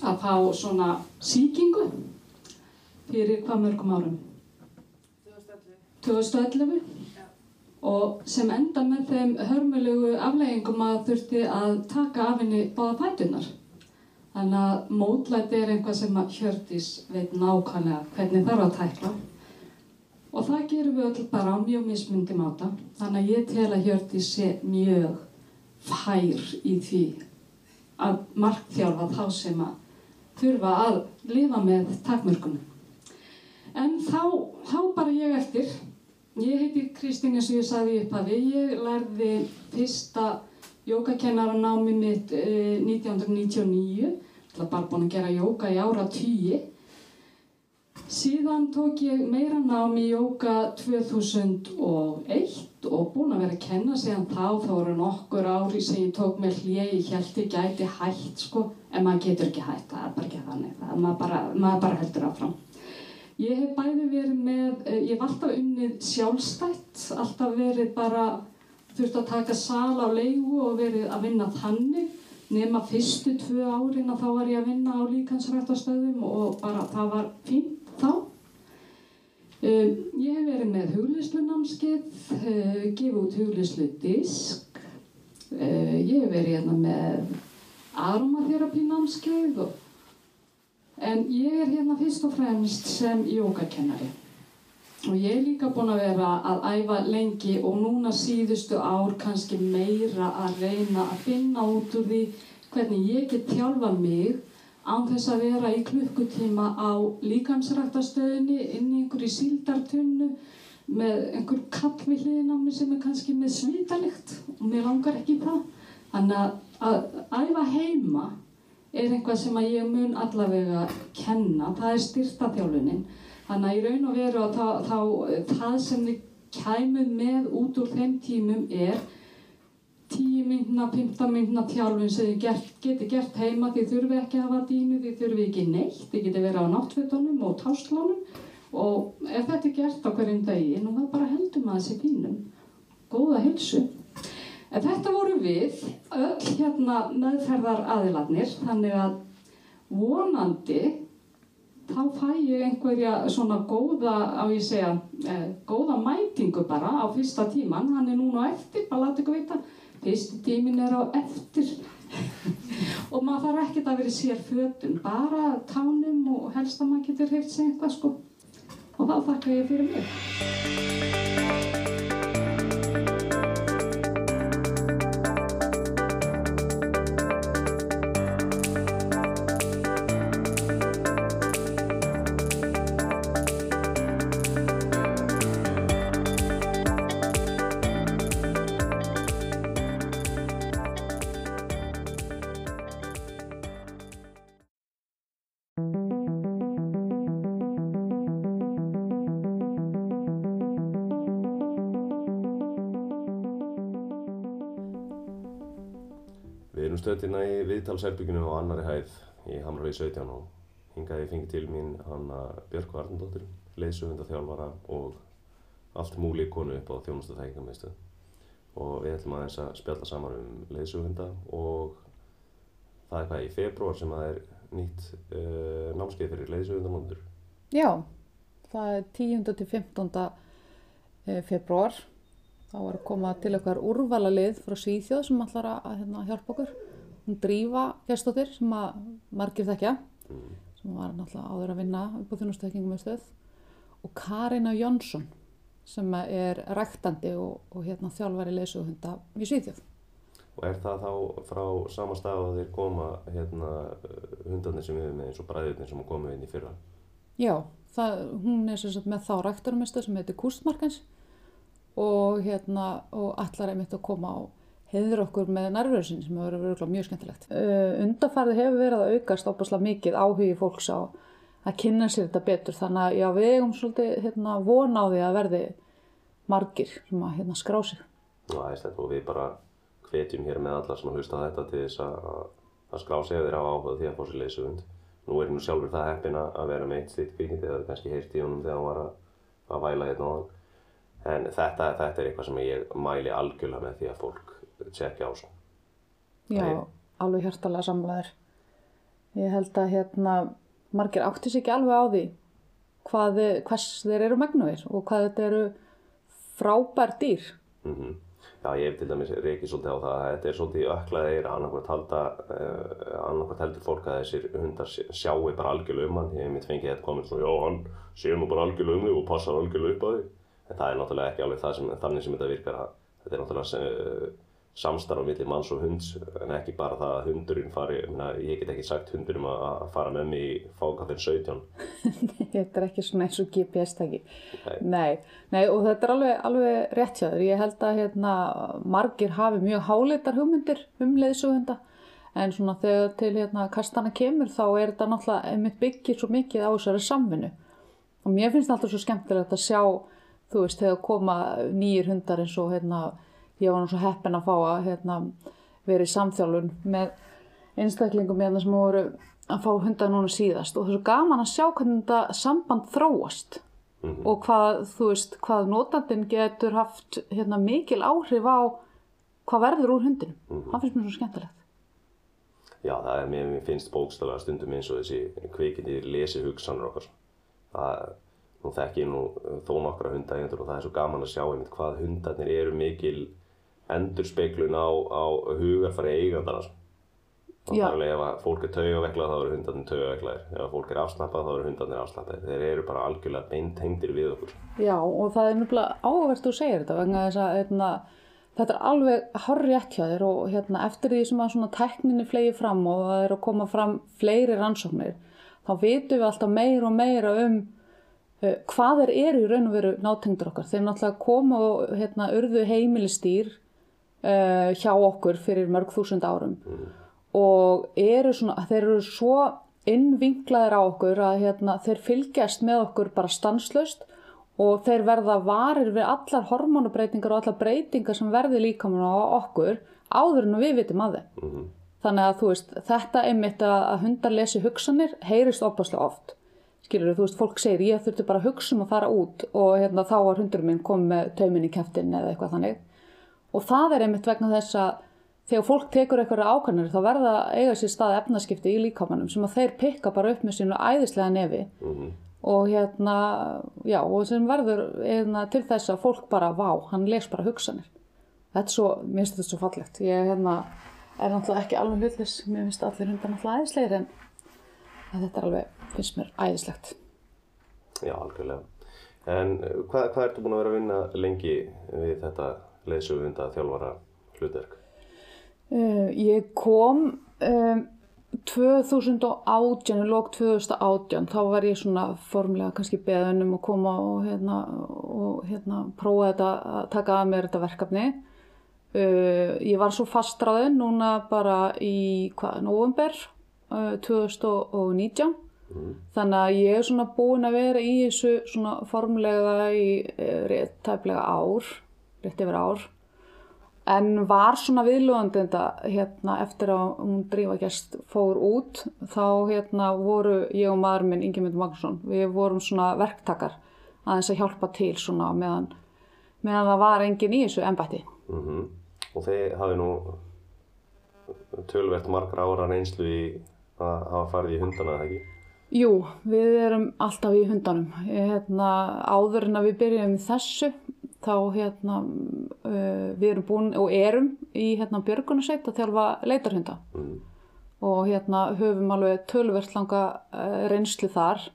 að fá svona síkingu fyrir hvað mörgum árum? 2011. Og sem enda með þeim hörmulegu afleggingum að þurfti að taka af henni báða pætunar. Þannig að mótlæti er einhvað sem að Hjördís veit nákvæmlega hvernig þarf að tækla. Og það gerum við öll bara á mjög mismundi máta. Þannig að ég tel að Hjördís sé mjög fær í því að markþjálfa þá sem að þurfa að lifa með takmörkunum. En þá, þá bara ég eftir. Ég heiti Kristín eins og ég saði upp að við. Ég lærði fyrsta jókakennarannámi mitt eh, 1999. Það var bara búin að gera jóka í ára tíi. Síðan tók ég meira nám í jóka 2001 og búin að vera að kenna síðan þá. Það voru nokkur ári sem ég tók með hlið, ég held ég gæti hætt sko, en maður getur ekki hætt, það er bara ekki þannig, það er maður bara, maður bara heldur áfram. Ég hef bæði verið með, eh, ég hef alltaf unnið sjálfstætt, alltaf verið bara, þurft að taka sal á leigu og verið að vinna þannig. Nema fyrstu tvö árin að þá var ég að vinna á líkansrættastöðum og bara það var fínt þá. Um, ég hef verið með huglislunámskeið, uh, gefið út huglislu disk, uh, ég hef verið hérna með aromaterapi námskeið og En ég er hérna fyrst og fremst sem jógakennari og ég er líka búin að vera að æfa lengi og núna síðustu ár kannski meira að reyna að finna út úr því hvernig ég get þjálfa mig án þess að vera í klukkutíma á líkansræktastöðinni inn í einhverju síldartunnu með einhver hliðin á mig sem er kannski með svitalikt og mér langar ekki það. Þannig að, að æfa heima er eitthvað sem að ég mun allavega kenna, það er styrtaþjálfunin. Þannig að í raun og veru að þá, þá það sem við kæmum með út úr þeim tímum er 10 myndna, 15 myndna þjálfun sem þið geti gert heima, þið þurfi ekki að hafa dínu, þið þurfi ekki neitt, þið geti verið á náttfötunum og táslónum og ef þetta er gert á hverjum daginn og það bara heldur maður sér fínum, góða hilsu. En þetta voru við, öll hérna meðferðar aðiladnir, þannig að vonandi þá fæ ég einhverja svona góða, á ég segja, eh, góða mætingu bara á fyrsta tíman. Hann er núna eftir, bara láta ykkur vita, fyrsti tímin er á eftir. <laughs> og maður þarf ekkert að vera sér fötun, bara tánum og helst að maður getur heilt sig eitthvað sko. Og þá þakka ég fyrir mig.
Stöðina í viðtalsherbygginu á annari hæð í Hamravegi 17 og hingaði ég fengið til mín hanna Björk Varnandóttir, leiðsöfundaþjálfara og allt múli konu upp á þjónustu þægingarmiðstöð. Og við ætlum aðeins að spjalla saman um leiðsöfunda og það er hvað í februar sem það er nýtt uh, námskeið fyrir leiðsöfundanóndur.
Já, það er 10. til 15. februar. Þá var að koma til okkar úrvalalið frá Svíþjóð sem ætlar að, að hérna, hjálpa okkur. Hún Drífa Gestóttir sem að margir þekkja,
Mm.
sem var náttúrulega áður að vinna upp á þjónustökingum með stöð. Og Karina Jónsson sem er ræktandi og, og hérna, þjálfari leysuhunda í Svíþjóð.
Og er það þá frá sama stað að þeir koma hérna hundarnir sem við með eins og bræðirnir sem komum inn í fyrra?
Já, það, hún er sem sagt með þá ræktarumistu sem heitir Kústmarkens og hérna og allar einmitt að koma á heiður okkur með nærverðsinn sem hefur verið mjög skemmtilegt. Undarfærið hefur verið að aukast óbúslega mikið áhugi fólks á að kynna sér þetta betur þannig að já, við eigum svolítið hérna, vona á því að verði margir sem að hérna, skrá sig.
Já, æslegt og við bara hvetjum hér með alla sem að hlusta á þetta til þess að, að skrá sig þeir hafa áhuga á því að fá sér leysugund nú er nú sjálfur það heppin að vera með eitt slíkt kvikindi eða kannski heyrt í honum þegar hann var að, að væla hérna á hann en þetta, þetta er eitthvað sem ég mæli algjörlega með því að fólk tjekka á svo
Já,
Nei.
alveg hjartalega samlaður. Ég held að hérna, margir áttis ekki alveg á því hvað, hvers þeir eru megnuðir og hvað þetta eru frábær dýr.
mm Já, ég hef til dæmis reykið svolítið á það að þetta er svolítið öklaðir annarkvært halda uh, annarkvært heldur fólk að þessir hundar sjái bara algjörlega um hann ég hef mitt fengið þetta komið svona, já, hann sér nú bara algjörlega um þig og passar algjörlega upp á þig en það er náttúrulega ekki alveg það sem, þannig sem þetta virkar þetta er náttúrulega uh, samstarf á milli manns og hunds en ekki bara það að hundurinn fari meina, ég get ekki sagt hundurum að, fara með mig í fákafinn 17 <laughs>
Þetta er ekki svona eins og GPS-tæki.
Nei.
Nei, nei, og þetta er alveg, alveg rétt hjá þér. Ég held að hérna, margir hafi mjög háleitar hugmyndir um leiðsögunda en svona þegar til hérna, kastana kemur þá er þetta náttúrulega einmitt byggir svo mikið á þessari samvinnu. Og mér finnst það alltaf svo skemmtilegt að sjá, þú veist, þegar koma nýjir hundar eins og hérna, ég var nú svo heppin að fá að hérna, vera í samþjálfun með einstaklingum hérna sem voru að fá hundar núna síðast og það er svo gaman að sjá hvernig þetta samband þróast og hvað, veist, hvað notandinn getur haft hérna, mikil áhrif á hvað verður úr hundinum. Það finnst mér svo skemmtilegt.
Já, það er, mér, mér finnst bókstaflega stundum eins og þessi kvikindi lesi hugsanur okkar. Það, nú þekki ég nú þó nokkra hundaeigendur og það er svo gaman að sjá einmitt hvað hundarnir eru mikil endurspeglun á, á. Og
Já.
það er alveg ef að fólk er taugaveklað þá eru hundarnir taugaveklaðir. Ef að fólk er afslappað þá eru hundarnir afslappaðir. Þeir eru bara algjörlega beintengdir við okkur.
Já, og það er nefnilega áhverst þú segir þetta vegna þess að hérna, þetta er alveg horrið hjá þér og hérna, eftir því sem að svona tekninni flegi fram og það er að koma fram fleiri rannsóknir, þá vitum við alltaf meira og meira um uh, hvað þeir eru í raun og veru nátengdur okkar. Þeir náttúrulega koma og hérna, urðu heimilistýr uh, hjá okkur fyrir mörg þúsund árum og eru svona, þeir eru svo innvinklaðir á okkur að hérna, þeir fylgjast með okkur bara stanslöst og þeir verða varir við allar hormonabreitingar og allar breytingar sem verði líkamann á okkur áður en við vitum að þeim. Þannig að þú veist, þetta einmitt að, að hundar lesi hugsanir heyrist opaslega oft. Skilur þú veist, fólk segir ég þurfti bara að hugsa um að fara út og hérna, þá var hundurinn minn komið með taumin í kæftin eða eitthvað þannig. Og það er einmitt vegna þess að þegar fólk tekur eitthvað ákvæmur þá verða eiga sér stað efnaskipti í líkamannum sem að þeir pikka bara upp með sínu æðislega nefi og hérna, já, og sem verður hérna, til þess að fólk bara, vá, hann les bara hugsanir. Þetta er svo, mér finnst þetta svo fallegt. Ég hérna, er náttúrulega ekki alveg hlutlis, mér finnst allir hundar náttúrulega æðislegir en þetta er alveg, finnst mér æðislegt.
Já, algjörlega. En uh, hvað, hvað ertu búin að vera að vinna lengi við þetta leiðsögunda þjálfara hlutverk?
Uh, ég kom um, 2018, í lók 2018, þá var ég svona formlega kannski beðin um að koma og hérna, og hérna prófa þetta, að taka að mér þetta verkefni. Uh, ég var svo fastráðin núna bara í hvað, november uh, 2019. Þannig að ég er svona búin að vera í þessu svona formlega í rétt tæplega ár, rétt yfir ár. En var svona viðlúðandi þetta hérna eftir að hún drífa gæst fór út þá hérna voru ég og maður minn Ingemund Magnússon við vorum svona verktakar aðeins að hjálpa til svona meðan, meðan það var engin í þessu embætti.
Mm Og þeir hafi nú tölvert margra ára reynslu í að hafa farið í hundana, eða ekki?
Jú, við erum alltaf í hundanum. Hérna, áður en að við byrjum í þessu þá hérna uh, við erum búin og erum í hérna björgunarsveit að þjálfa leitarhunda.
Mm.
og hérna höfum alveg tölvert langa uh, reynslu þar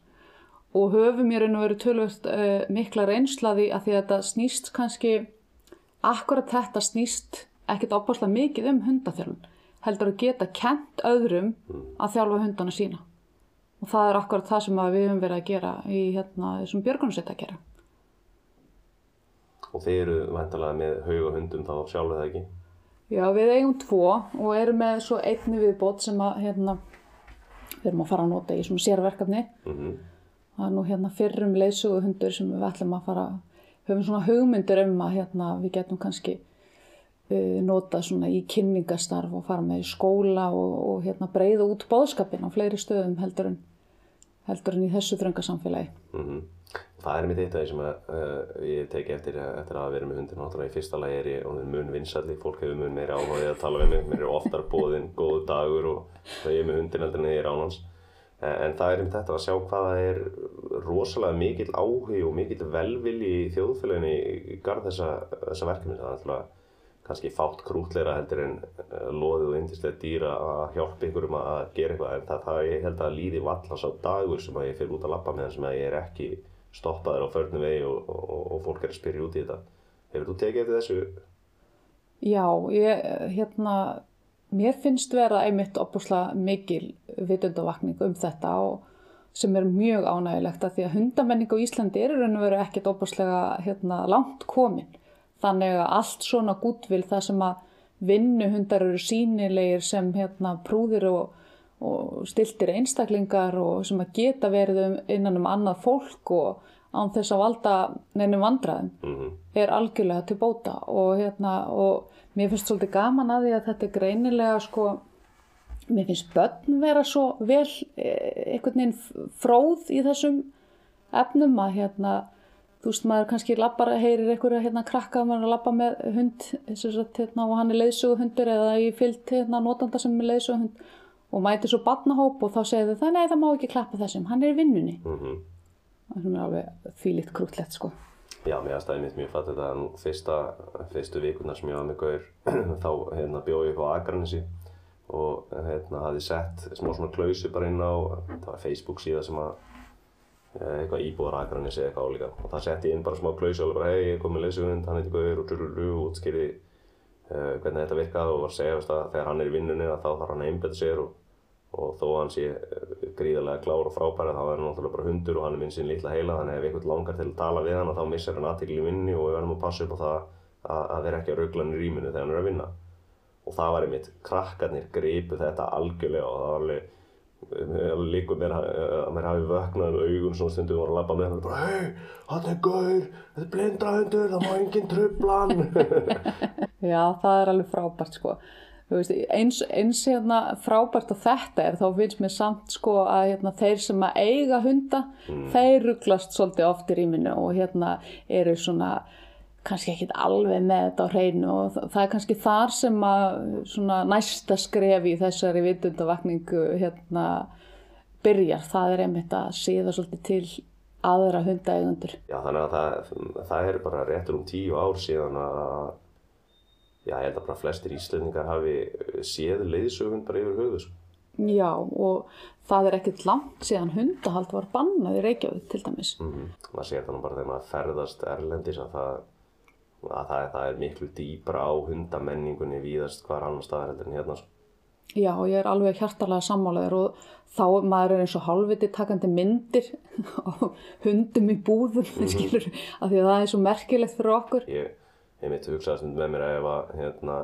og höfum í raun og veru tölvert uh, mikla reynslaði að því að þetta snýst kannski akkurat þetta snýst ekkert opaslega mikið um hundaþjálfun heldur að geta kent öðrum að þjálfa hundana sína. Og það er akkurat það sem við höfum verið að gera í hérna þessum björgunarsveit að gera
Og þeir eru væntalega með hauga hundum þá sjálf eða ekki?
Já, við eigum tvo og erum með svo einni viðbót sem að hérna, við erum að fara að nota í svona sérverkefni.
Mm
Það er nú hérna fyrrum leiðsögu hundur sem við ætlum að fara, höfum svona hugmyndir um að hérna, við getum kannski uh, nota svona í kynningastarf og fara með í skóla og, og hérna breyða út bóðskapin á fleiri stöðum heldur en, heldur en í þessu dröngasamfélagi.
Mm Það er mitt eitt af því sem að, uh, ég teki eftir, eftir að vera með hundin náttúrulega í fyrsta lagi er ég mun vinsalli, fólk hefur mun meiri áhugaði að tala við mig, mér er oftar bóðinn, góðu dagur og það ég er með hundin heldur en ég er ánans. En það er um þetta að sjá hvaða er rosalega mikill áhug og mikill velvilji í þjóðfélaginu í garð þessa, þessa verkefni. Það er alltaf kannski fátt krútleira heldur en loðið og yndislega dýra að hjálpa ykkur um að gera eitthvað. En það, það ég held að líði vallast á dagur sem að ég fyrir út að lappa með sem að ég er ekki stoppaður á förnum vegi og, og, og fólk er að spyrja út í þetta. Hefur þú tekið eftir þessu?
Já, ég, hérna, mér finnst vera einmitt opuslega mikil vitundavakning um þetta og sem er mjög ánægilegt að því að hundamenning á Íslandi er raun og veru ekkert opuslega hérna, langt komin. Þannig að allt svona gútvill það sem að vinnuhundar eru sínilegir sem hérna, prúðir og, og stiltir einstaklingar og sem að geta verið um, innan um annað fólk og án þess að valda nefnum vandraðum
Mm -hmm.
er algjörlega til bóta og, hérna, og mér finnst svolítið gaman að því að þetta er greinilega sko, mér finnst börn vera svo vel eh, einhvern veginn fróð í þessum efnum að hérna, þú veist maður kannski lappar, heyrir einhverja hérna krakka að maður að lappa með hund sagt, hérna, og hann er leiðsuguhundur eða í fyllt hérna, notanda sem er leiðsuguhund og mæti svo barnahóp og þá segir þau það nei það má ekki klappa þessum, hann er í vinnunni
Mm -hmm.
það er alveg þvílitt krútlegt sko
Já, mér aðstæði mitt mjög fatt þetta nú fyrsta, fyrstu vikuna sem ég var með gaur <clears throat> þá hérna, bjóði ég á Akranesi og hérna hafði sett smá svona klausu bara inn á það var Facebook síða sem að eitthvað íbúðar Akranesi eða eitthvað álíka og það setti inn bara smá klausu og bara hei, ég kom með leysugund, hann heiti gaur og drururu og útskýrði uh, hvernig þetta virkaði og var að segja að þegar hann er í vinnunni þá þarf hann að einbeta sér og, og þó að hann sé eh, gríðarlega klár og frábæri þá er hann náttúrulega bara hundur og hann er minn sín litla heila þannig ef einhvern langar til að tala við hann þá missar hann aðtekli í vinninni og við verðum að passa upp á það að, að vera ekki að ruggla hann í rýminu þegar hann er að vinna. Og það var einmitt, krakkarnir gripu þetta algjörlega og það var alveg líkur mér að mér hafi vöknað um augun svona stundum og var að labba með hann og bara hei, hann er gaur, þetta er blindrahundur, það má enginn trubla hann. <laughs>
Já, það er alveg frábært sko. Veist, eins, eins hérna, frábært og þetta er þá finnst mér samt sko að hérna, þeir sem að eiga hunda þeir rugglast svolítið oft í rýminu og hérna eru svona kannski ekkit alveg með þetta á hreinu og það, er kannski þar sem að svona næsta skref í þessari vitundavakningu hérna byrjar, það er einmitt að síða svolítið til aðra hundaeigundur.
Já, þannig að það, það er bara réttur um tíu ár síðan að já, ég held að bara flestir íslendingar hafi séð leiðsögund bara yfir höfuð sko.
Já, og það er ekkert langt síðan hundahald var bannað í Reykjavík til dæmis.
Mm sér það nú bara þegar maður ferðast erlendis að það, að það, það er miklu dýbra á hundamenningunni víðast hvar annar staðar heldur en hérna sko.
Já, ég er alveg hjartalega sammálaður og þá maður er eins og hálfviti takandi myndir <laughs> á hundum í búðum,
Mhm.
skilur, af því að það er svo merkilegt fyrir okkur.
Ég, ég mitt hugsaði stund með mér að ef að hérna,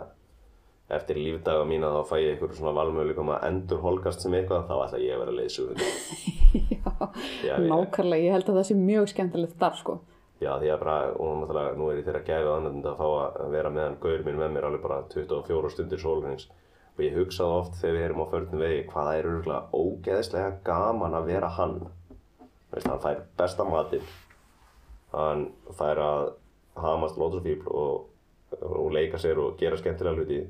eftir lífdaga mína þá fæ ég eitthvað svona valmöguleikum að endur holgast sem eitthvað þá ætla ég að vera leiðsugur. <laughs> Já,
Nákvæmlega, ég held að það sé mjög skemmtilegt þar, sko.
Já, því að bara, og náttúrulega, nú er ég þeirra gæfið annað að fá að vera með hann gaur minn með mér alveg bara 24 stundir sólurins og ég hugsaði oft þegar við erum á förnum vegi hvað það er örgulega ógeðslega gaman að vera hann. Veist, hann fær besta matinn. Hann fær að hamast lótrufíbl og, og leika sér og gera skemmtilega hluti.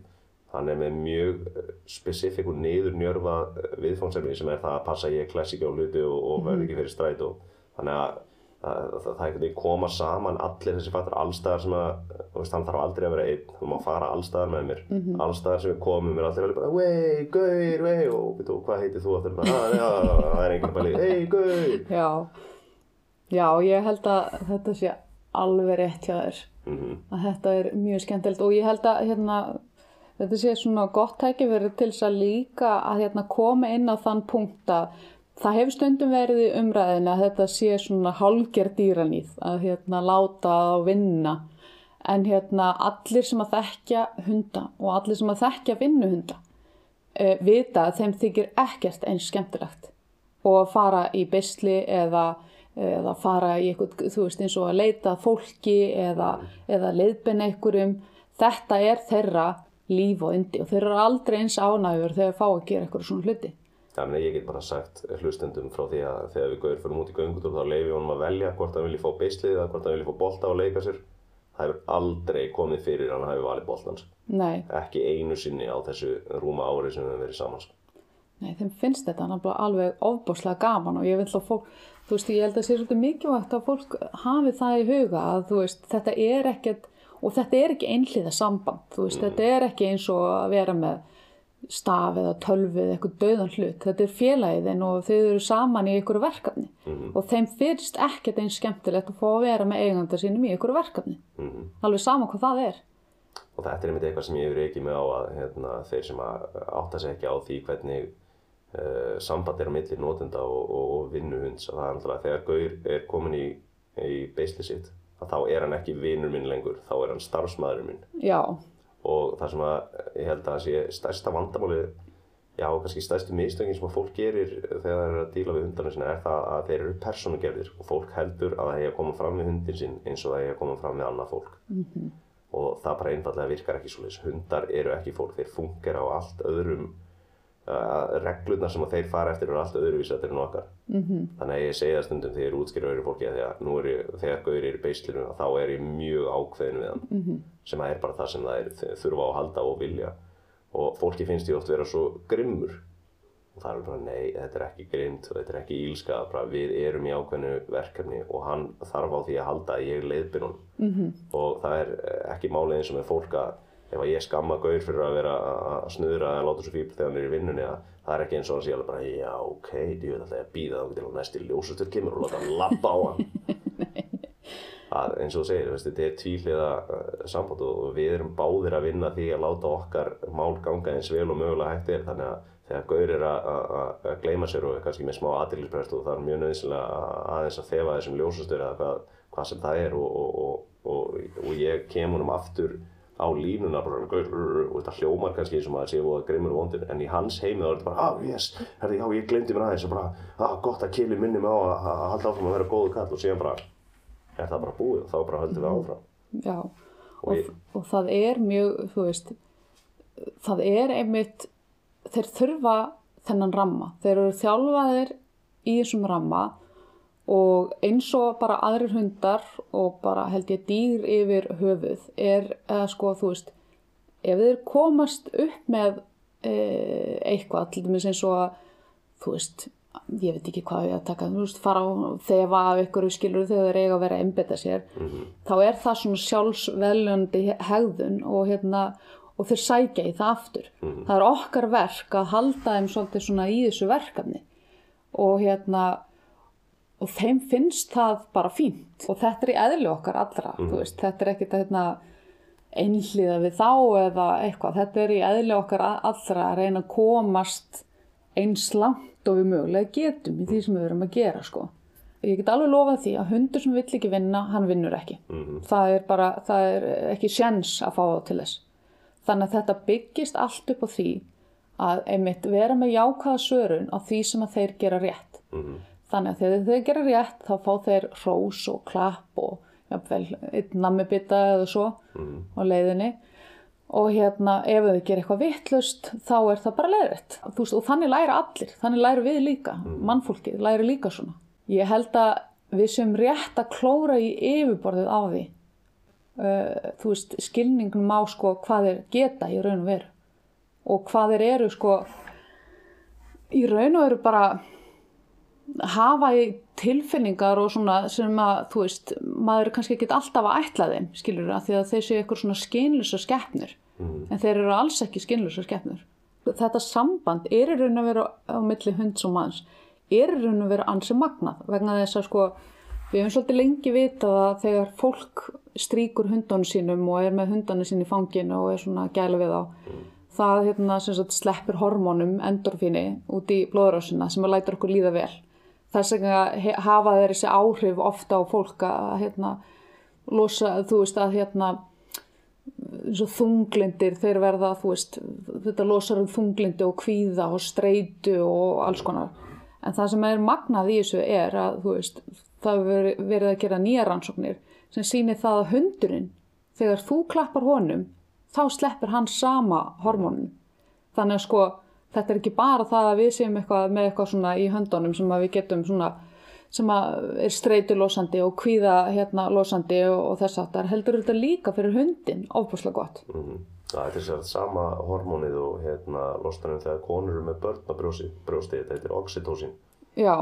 Hann er með mjög spesifik og niður njörfa viðfónsefni sem er það að passa ég klessi ekki á hluti og, og verði ekki fyrir stræt og þannig að það, það, það er veginn koma saman allir þessi fattar allstaðar sem að veist, hann þarf aldrei að vera einn. Þú má fara allstaðar með mér.
Mhm.
allstaðar sem við komum er allir alveg bara vei, gaur, vei og veitu, hvað heitir þú aftur? Bara, "Ah, það er einhvern bæli, hei, gaur.
Já, já, ég held að þetta sé alveg rétt hjá þér.
Mhm.
Að þetta er mjög skemmtilegt. Og ég held að hérna, þetta sé svona gott tækifæri til þess að líka að hérna, koma inn á þann punkt að það hefur stundum verið í umræðinu að þetta sé svona hálger dýranýð að hérna, láta það vinna en hérna, allir sem að þekkja hunda og allir sem að þekkja vinnuhunda uh, vita að þeim þykir ekkert eins skemmtilegt og fara í beisli eða, eða fara í eitthvað, þú veist, eins og að leita fólki eða, eða leiðbenna einhverjum. þetta er þeirra líf og yndi og þeir eru aldrei eins ánægur þegar þeir fá að gera eitthvað svona hluti.
Já, meni, ég get bara sagt hlustendum frá því að þegar við gauður fyrir út í göngutúr þá leiði honum að velja hvort hann vilji fá beislið eða hvort hann vilji fá bolta og leika sér. Það hefur aldrei komið fyrir hann að hafi valið boltans.
Nei.
Ekki einu sinni á þessu rúma ári sem við hefum verið saman.
Nei, þeim finnst þetta náttúrulega alveg ofbúslega gaman og ég vil þá fólk, þú veist, ég held að það sé svolítið mikilvægt að fólk hafi það í huga að þú veist, þetta er ekkert, og þetta er ekki einhliða samband, þú veist, þetta er ekki eins og að vera með staf eða tölvu eða eitthvað döðan hlut, þetta er félagiðin og þau eru saman í einhverju verkefni. Og þeim finnst ekkert eins skemmtilegt að fá að vera með eiganda sínum í einhverju verkefni,
Mhm.
alveg sama hvað það er.
Og þetta er einmitt eitthvað sem ég hefur ekki með á að hérna, þeir sem að átta sig ekki á því hvernig uh, samband er á milli notenda og, og, og vinnuhunds að það er náttúrulega þegar Gaur er komin í, í beisli sitt að þá er hann ekki vinnur minn lengur, þá er hann starfsmæður minn.
Já,
og það sem að ég held að sé stærsta vandamáli já, kannski stærstu mistöngin sem að fólk gerir þegar það er að díla við hundarna sinna er það að þeir eru persónugerðir og fólk heldur að það eigi að koma fram við hundin sinn eins og það eigi að koma fram við annað fólk
Mhm.
og það bara einfallega virkar ekki svo hundar eru ekki fólk, þeir funkar á allt öðrum uh, reglurnar sem að þeir fara eftir eru allt öðruvísi þetta eru okkar
Mhm.
þannig að ég segi það stundum þegar ég útskýra öðru fólki að að er ég, þegar gauður er í beislinu þá er ég mjög ákveðin við hann
Mhm.
sem að er bara það sem það er þau þurfa á að halda og vilja og fólki finnst ég oft vera svo grimmur og það er bara nei, þetta er ekki grimmt og þetta er ekki ílska, bara við erum í ákveðinu verkefni og hann þarf á því að halda að ég leiðbyrn honum
Mhm.
og það er eh, ekki málið eins og með fólk að ef ég skamma gaur fyrir að vera að snuðra eða láta svo fíbl þegar hann er í vinnunni að það er ekki eins og hann sé alveg bara já ok, ég veit alltaf að býða þá til að næsti ljósustur kemur og láta hann labba á hann. <laughs> Að, eins og þú segir, veist, þetta er tvíhliða uh, samband og við erum báðir að vinna því að láta okkar mál ganga eins vel og mögulega hægt er. Þannig að þegar gaur er að- gleyma sér og er kannski með smá aðrilsprest og það er mjög nöðsynlega aðeins að þefa þessum ljósustur eða hvað, hvað sem það er og, og, og, og, og ég kem honum aftur á línuna bara, og þetta hljómar kannski eins og maður sé og grimmur og vondur. En í hans heimi þá er þetta bara, ah yes, herri, já ég glemdi mér aðeins og bara, ah gott að kili minni mig á að, halda áfram að vera góðu kall og síðan bara er það bara búið og þá bara höldum við áfram.
Já,
og
og,
ég,
og það er mjög, þú veist, það er einmitt, þeir þurfa þennan ramma. Þeir eru þjálfaðir í þessum ramma og eins og bara aðrir hundar og bara held ég dýr yfir höfuð er eða sko, þú veist, ef þeir komast upp með e, eitthvað, til dæmis eins og að, þú veist, ég veit ekki hvað ég að taka, þú veist, fara á þefa af ykkur skilur þegar þeir eiga að vera að einbetta sér, þá er það svona sjálfsveljandi hegðun og hérna, og þeir sækja í það aftur. Það er okkar verk að halda þeim svolítið svona í þessu verkefni. Og hérna, og þeim finnst það bara fínt og þetta er í eðli okkar allra, þú veist, þetta er að hérna, einhliða við þá eða eitthvað, þetta er í eðli okkar allra að reyna að komast eins langt og við mögulega getum í því sem við erum að gera sko. Ég get alveg lofað því að hundur sem vill ekki vinna, hann vinnur ekki. Það er bara, það er ekki sjens að fá það til þess. Þannig að þetta byggist allt upp á því að einmitt vera með jákvæða svörun á því sem að þeir gera rétt. Þannig að þegar þeir gera rétt þá fá þeir hrós og klapp og jafnvel einn nammibita eða svo á leiðinni. Og hérna ef þau gera eitthvað vittlust þá er það bara leiðrætt og þannig læra allir, þannig læra við líka mannfólkið læra líka svona. Ég held að við sem rétt að klóra í yfirborðið á því. Uh, þú veist, skilningum á sko hvað þeir geta í raun og veru. Og hvað þeir eru sko í raun og veru bara hafa í tilfinningar og svona sem að, þú veist, maður er kannski ekki alltaf að ætla þeim, skilur það, því að þeir séu eitthvað svona skynlusa skeppnur, en þeir eru alls ekki skynlusa skeppnur. Þetta samband er í raun að vera á milli hunds og manns, er í raun að vera ansi magnað, vegna þess að sko, við hefum svolítið lengi vitað að þegar fólk stríkur hundunum sínum og er með hundunum sín í fanginu og er svona gæla við á, það hérna, sem sagt, sleppur hormónum endorfíni út í blóðrásina sem að læta okkur líða vel þess vegna hafa þeir þessi áhrif ofta á fólk að hérna, losa, þú veist að hérna þunglindir þeir verða, veist, þetta losar um þunglindi og kvíða og streitu og alls konar. En það sem er magnað í þessu er að, veist, það verið að gera nýja rannsóknir sem sýnir það að hundurinn, þegar þú klappar honum, þá sleppir hann sama hormónum. Þannig að sko þetta er ekki bara það að við séum eitthvað með eitthvað svona í höndunum sem að við getum svona sem að er streitulosandi og kvíða hérna losandi og, og þess aftar heldur þetta líka fyrir hundin ofbúslega gott.
Mm Það er þess að sama hormónið og hérna losnar um þegar konur eru með börn á brjósti, brjósti þetta heitir oxytocin
Já,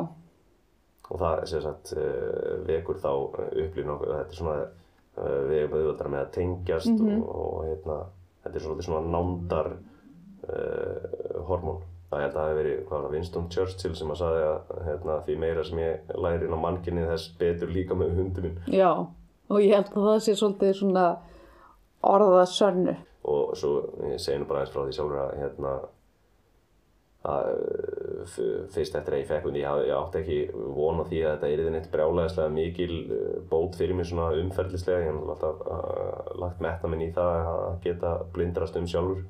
og það sem sagt uh, vekur þá upplýn okkur, þetta er svona uh, við erum auðvöldar með að tengjast
Mhm.
og, og hérna, þetta er svona nándar hormón. Það held að það hefði verið, Winston Churchill sem að sagði að hérna, því meira sem ég læri inn á mannkinni þess betur líka með hundi minn.
já og ég held að það sé svolítið svona orða sönnu.
Og svo ég segi nú bara eins frá því sjálfur að hérna, að fyrst eftir að ég fekk hundi, ég, ég átti ekki von á því að þetta yrði neitt brjálæðislega mikil uh, bót fyrir mig svona umferðlislega, ég hef alltaf uh, lagt metna minn í það að geta blindrast um sjálfur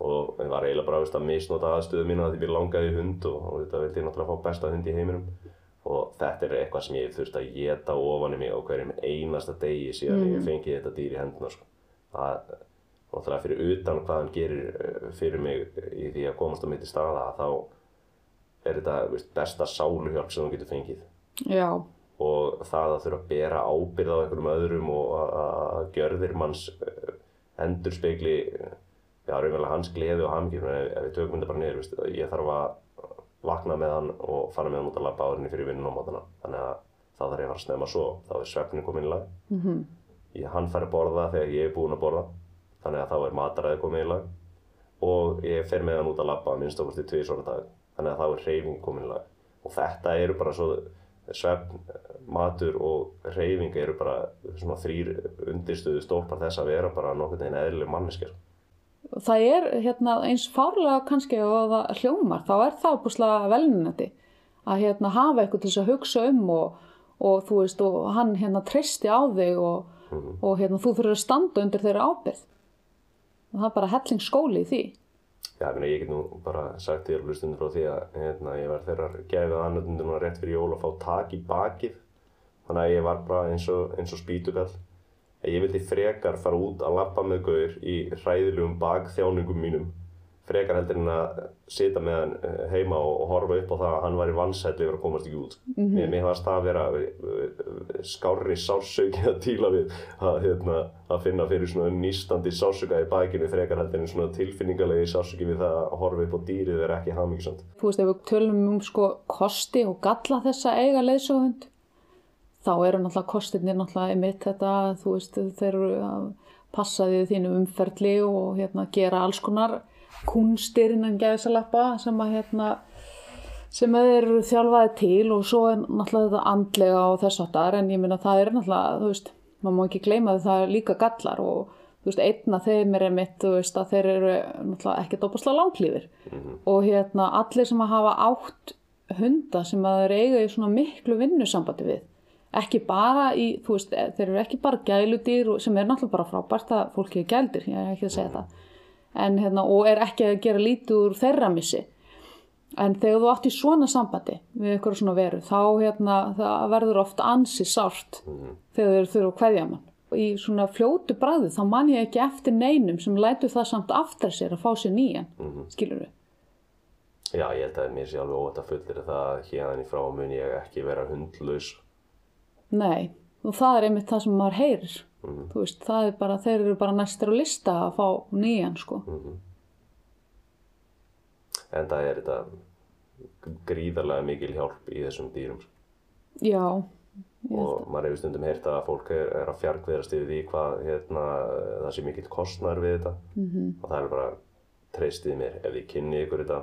og ég var eiginlega bara að misnota aðstöðu mína því mér langaði í hund og, og þetta vildi ég náttúrulega fá besta hund í heiminum og þetta er eitthvað sem ég þurfti að geta ofan í mig á hverjum einasta degi síðan
Mm.
ég fengi þetta dýr í hendina sko. það náttúrulega fyrir utan hvað hann gerir eh, fyrir mig í því að komast á mitt í staða þá er þetta veist, besta sáluhjálp sem þú getur fengið
Já,
og það að þurfa að bera ábyrð á einhverjum öðrum og að- að að gjörðir manns endur speikli já, raunverulega hans gleði og hamingju ef, ef við tökum þetta bara niður, veist, ég þarf að vakna með hann og fara með hann út að labba áðurinni fyrir vinnun á mótana. Þannig að þá þarf ég að fara að snemma svo. Þá er svefnin komin í lag.
Mhm,
ég, hann fær að borða þegar ég er búinn að borða. Þannig að þá er mataræði komið í lag. Og ég fer með hann út að labba minnst okkur til tvið svona dag. Þannig að þá er hreyfing komin í lag. Og þetta eru bara svo svefn, matur og hreyfing eru bara svona þrýr undirstöðu stólpar þess að vera bara nokkurn veginn eðlileg manneskir
það er hérna eins fárlega kannski og það hljómar, þá er það búslega velnandi að hérna hafa eitthvað til þess að hugsa um og, og þú veist og hann hérna treysti á þig og, og hérna þú þurfur að standa undir þeirra ábyrð og það er bara helling skóli í því.
Já, ég, ég get nú bara sagt þér hlustundur frá því að hérna, ég var þeirrar gefið annarndunduna rétt fyrir jól að fá tak í bakið. Þannig að ég var bara eins og, og spýtukall ég vildi frekar fara út að lappa með gaur í hræðilegum bakþjáningum mínum frekar heldur en að sita með hann eh, heima og, og horfa upp á það að hann var í vansætli yfir að komast ekki út
Mhm.
mér, mér varst það að vera eh, skárri sársauki að díla við að, hérna, að finna fyrir svona nýstandi sársauka í bakinu frekar heldur en svona tilfinningalegi sársauki við það að horfa upp á dýrið er ekki hamingisamt
þú veist ef við tölum um sko kosti og galla þess að eiga leiðsögund þá eru náttúrulega kostirnir náttúrulega einmitt þetta að þú veist þeir eru að passa því þínu umferðli og hérna gera alls konar kunstir innan gæðsalappa sem að hérna sem að þeir eru þjálfaði til og svo er náttúrulega þetta andlega og þess áttar en ég minna það er náttúrulega þú veist, maður má ekki gleyma því það er líka gallar og þú veist, einna þeim er einmitt þú veist að þeir eru náttúrulega ekki dópaslega langlífir. Og hérna allir sem að hafa átt hunda sem að þeir eiga í svona miklu vinnusambandi við ekki bara í, þú veist, þeir eru ekki bara gæludýr sem er náttúrulega bara frábært að fólki er gældir, ég er ekki að segja það. En hérna, og er ekki að gera lítið úr þeirra missi. En þegar þú átt í svona sambandi við ykkur svona veru, þá hérna það verður oft ansi sárt þegar þeir þurfa að kveðja mann. Og í svona fljótu bræðu þá man ég ekki eftir neinum sem lætur það samt aftur sér að fá sér nýjan
Mhm.
skilur við
Já, ég held að mér sé alveg óvægt að fullir það að hérðan í frá mun ég ekki vera hundlaus
Nei, og það er einmitt það sem maður heyrir.
Mhm.
Þú veist, það er bara, þeir eru bara næstir á lista að fá nýjan, sko.
Mhm. en það er þetta gríðarlega mikil hjálp í þessum dýrum.
Já,
og maður hefur stundum heyrt að fólk er, er að fjarkviðrast yfir því hvað hérna, það sé mikill kostnær við þetta
Mhm.
og það er bara treystið mér ef þið kynni ykkur þetta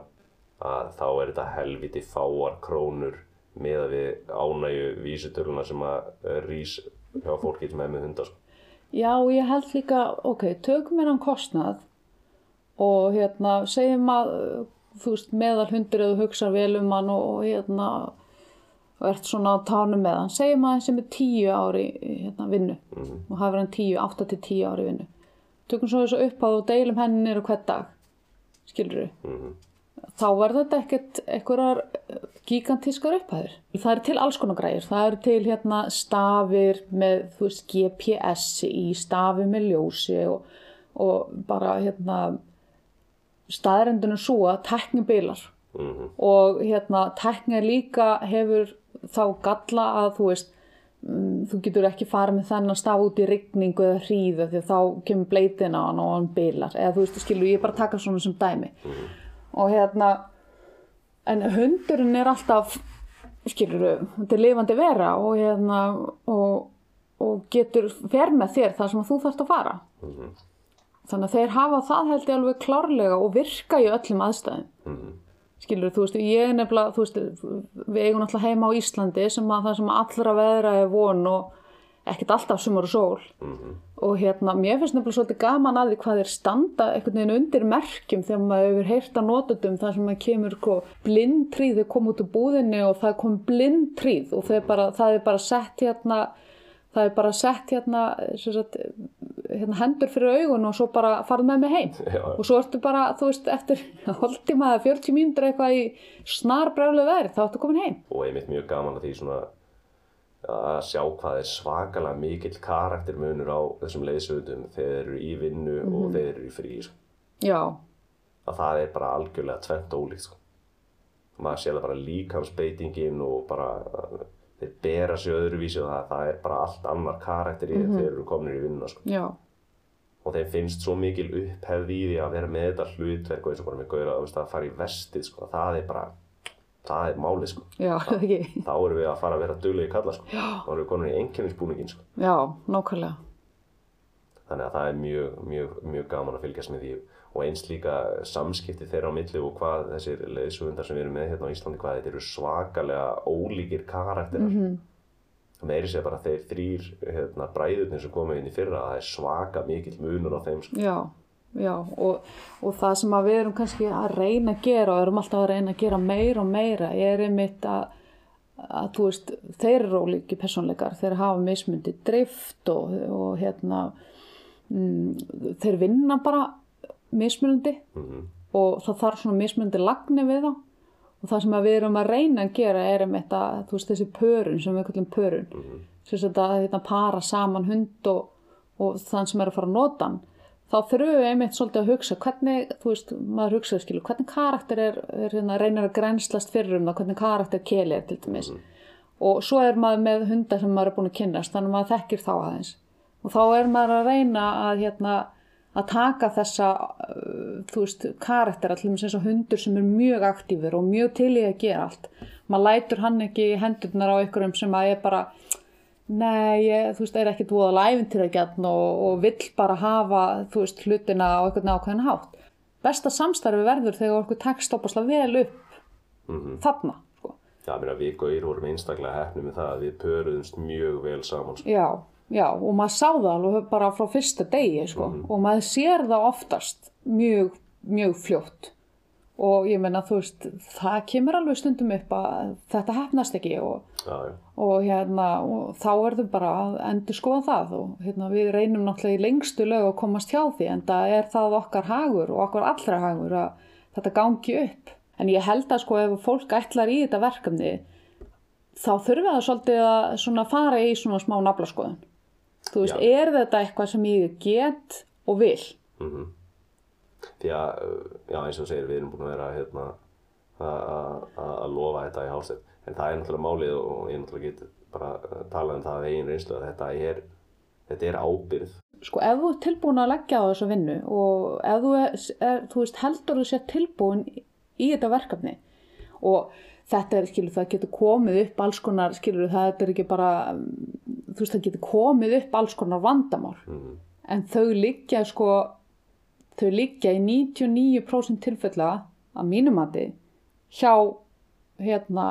að þá er þetta helviti fáar krónur með að við ánægju vísitöluna sem að eh, rís hjá fólki sem er með hundar sko.
já, ég held líka, ok, tökum við hann kostnað og hérna, segjum að, þú veist, meðal hundur eða þú hugsar vel um hann og, hérna, og ert svona á tánum með hann, segjum að hann sem er tíu ári hérna, vinnu og hafur hann tíu, átta til tíu ári vinnu. Tökum svo þessu upp og deilum henni niður hvern dag, skilur
Mhm.
Þá var þetta ekkert einhverjar eh, gigantískar upphæður. Það er til alls konar græður. Það eru til hérna stafir með, þú veist, GPS í stafi með ljósi og, og bara hérna staðrendunum svo að tekni bilar
Mhm.
og hérna tekni líka hefur þá galla að þú veist mm, þú getur ekki farið með þennan staf út í rigningu eða hríðu því þá kemur bleitin á hann og hann bilar eða þú veist, skilur, ég er bara að taka svona sem dæmi og hérna en hundurinn er alltaf skilur, þetta er lifandi vera og hérna og, og getur fer með þér þar sem þú þarfst að fara. Þannig að þeir hafa það held ég alveg klárlega og virka í öllum aðstæðum. Skilur þú veist, ég nefnilega þú veist, við eigum náttúrulega heima á Íslandi sem að það sem allra veðra er von og ekkert alltaf sumar og sól. Og hérna, mér finnst nefnilega svolítið gaman að því hvað þeir standa einhvern veginn undir merkjum þegar maður hefur heyrt að notendum þar sem maður kemur sko, blindtríð, þau kom út úr búðinni og það kom blindtríð og þeir bara, það er bara sett hérna það er bara sett hérna, sagt, hérna hendur fyrir augun og svo bara farið með mig heim. <laughs>
Já.
og svo ertu bara, þú veist, eftir <laughs> hálftíma eða 40 mínútur eitthvað í snarbræðlu verð, þá ertu komin heim.
Og einmitt mjög gaman að því svona að sjá hvað er svakalega mikill karaktermunur á þessum leiðsögundum þegar þeir eru í vinnu og
Mhm.
þeir eru í frí sko.
Já,
að það er bara algjörlega tvent ólíkt sko. maður sér það bara líkamsbeitingin og bara uh, þeir bera sig öðruvísi og það, það er bara allt annar karakter í
Mhm.
þegar þeir eru komin í vinnuna sko.
já,
og þeim finnst svo mikil upphefð í því að vera með þetta hlutverk og eins og bara með gauðra að, að fara í vestið sko. það er bara það er málið sko.
já, ekki
þá erum við að fara að vera duglegi kalla sko.
Já.
þá erum við komin í einkennisbúningin sko.
Já, nákvæmlega
þannig að það er mjög, mjög, mjög gaman að fylgjast með því og eins líka samskipti þeirra á milli og hvað þessir leiðsugundar sem við erum með hérna á Íslandi hvað þetta eru svakalega ólíkir karakterar mm
Mhm.
meiri sér bara þeir þrýr hérna, bræðurnir sem komu inn í fyrra það er svaka mikill munur á þeim sko.
Já, já og, og það sem við erum kannski að reyna að gera og erum alltaf að reyna að gera meira og meira er einmitt að, að þú veist, þeir eru ólíki persónleikar, þeir hafa mismundi drift og, og hérna mm, þeir vinna bara mismunandi
Mhm.
og það þarf svona mismundi lagni við þá. Og það sem við erum að reyna að gera er einmitt að þú veist þessi pörun sem við kallum pörun. Sem sagt að hérna, para saman hund og, og þann sem er að fara að nota hann þá þurfum við einmitt svolítið að hugsa hvernig, þú veist, maður hugsa skilu, hvernig karakter er, er hérna, reynir að grænslast fyrir um það, hvernig karakter keli er til dæmis. Og svo er maður með hundar sem maður er búin að kynnast þannig að maður þekkir þá aðeins. Og þá er maður að reyna að hérna, að taka þessa uh, þú veist, karaktera til dæmis eins og hundur sem er mjög aktífur og mjög til í að gera allt. Maður lætur hann ekki hendurnar á einhverjum sem að er bara nei, ég, þú veist, er ekkit voðalega æfintýragjarn og, og vill bara hafa þú veist, hlutina á einhvern ákveðin hátt. Besta samstarfi verður þegar okkur tekst opaslega vel upp
Mhm.
þarna, sko.
Já, mér að við gauðir vorum einstaklega hefni með það að við pöruðumst mjög vel saman sko.
Já, já, og maður sá það alveg bara frá fyrsta degi, sko, og maður sér það oftast mjög, mjög fljótt og ég menna, þú veist, það kemur alveg stundum upp að þetta hefnast ekki og,
Já, já.
og hérna, og þá verður bara að endur skoða það og hérna, við reynum náttúrulega í lengstu lög að komast hjá því en það er það okkar hagur og okkar allra hagur að þetta gangi upp. En ég held að sko ef fólk ætlar í þetta verkefni þá þurfum við að svolítið að svona fara í svona smá naflaskoðun. Þú veist,
Já.
er þetta eitthvað sem ég get og vil?
Mhm. Því að, uh, já eins og segir, við erum búin að vera hérna, að- lofa þetta í hálstætt. En það er náttúrulega málið og ég náttúrulega get bara uh, talað um það af eigin reynslu að þetta er, þetta er ábyrð.
Sko ef þú ert tilbúin að leggja á þessu vinnu og ef þú, er, er, þú veist, heldur þú sér tilbúin í, þetta verkefni og þetta er, skilur, það getur komið upp alls konar, skilur, það er ekki bara, þú veist, það getur komið upp alls konar vandamál
Mhm.
en þau liggja, sko, þau liggja í 99% tilfella að mínum mati hjá hérna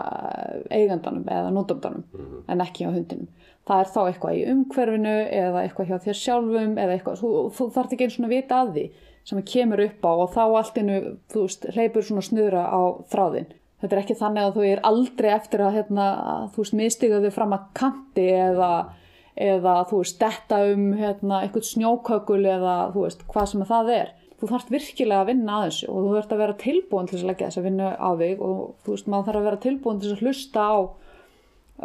eigandanum eða notandanum en ekki hjá hundinum. Það er þá eitthvað í umhverfinu eða eitthvað hjá þér sjálfum eða eitthvað, þú, þú þarf ekki einu svona að vita að því sem kemur upp á og þá allt innu, þú veist, hleypur svona snuðra á þráðin. Þetta er ekki þannig að þú er aldrei eftir að, hérna, að þú veist, mistiga þau fram að kanti eða, eða þú veist, detta um hérna, eitthvað snjókökul eða þú veist, hvað sem það er. Þú þarfst virkilega að vinna að þessu og þú þarfst að vera tilbúin til þess að leggja þess að vinna á þig og þú veist, maður þarf að vera tilbúin til þess að hlusta á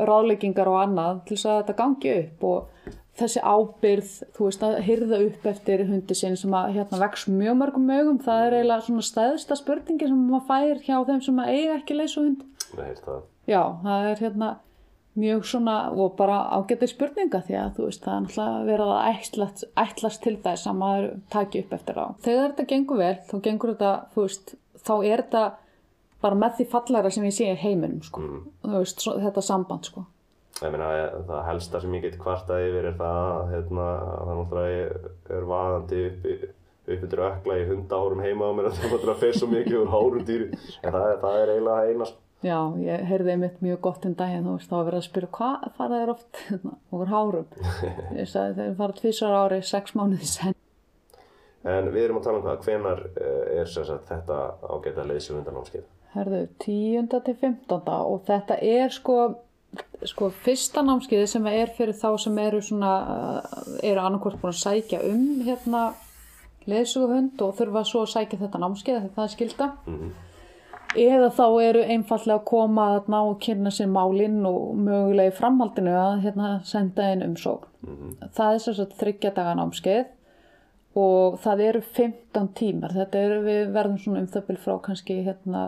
ráðleggingar og annað til þess að þetta gangi upp og þessi ábyrð, þú veist, að hyrða upp eftir hundi sinn sem að hérna vex mjög mörgum mögum, það er eiginlega svona stæðsta spurningi sem maður fær hjá þeim sem að eiga ekki leysuhund. Já, það er hérna mjög svona og bara ágætið spurninga því að þú veist, það er náttúrulega verið að ætlast, ætlast til þess að maður taki upp eftir á. Þegar þetta gengur vel, þá gengur þetta, þú veist, þá er þetta bara með því fallara sem ég sé í heiminum, sko. Þú veist, svo, þetta samband, sko.
Ég meina, það helsta sem ég get kvartað yfir er það að hérna, það náttúrulega er vaðandi upp, upp undir ökla í hundahárum heima á mér að <laughs> það fer svo mikið úr hárum dýri. En það, það er eiginlega eina.
Já, ég heyrði einmitt mjög gott um daginn, þú veist, þá var verið að spyrja hvað fara þeir oft <laughs> úr hárum. <laughs> Ég sagði þeir fara tvisar ári, sex mánuði senn.
En við erum að tala um hvað, hvenar eh, er sagt, þetta ágæta leysjúhundanámskeið?
Herðu, 10. til 15. og þetta er sko, sko fyrsta námskeiði sem er fyrir þá sem eru svona, uh, eru annarkvort búin að sækja um hérna leðsuguhund og þurfa svo að sækja þetta námskeið þegar það er skilda. Eða þá eru einfallega að koma að ná að kynna sér málinn og mögulega í framhaldinu að hérna, senda inn umsókn. Það er að þryggja daga námskeið og það eru 15 tímar. Þetta eru við verðum svona um byrj frá kannski hérna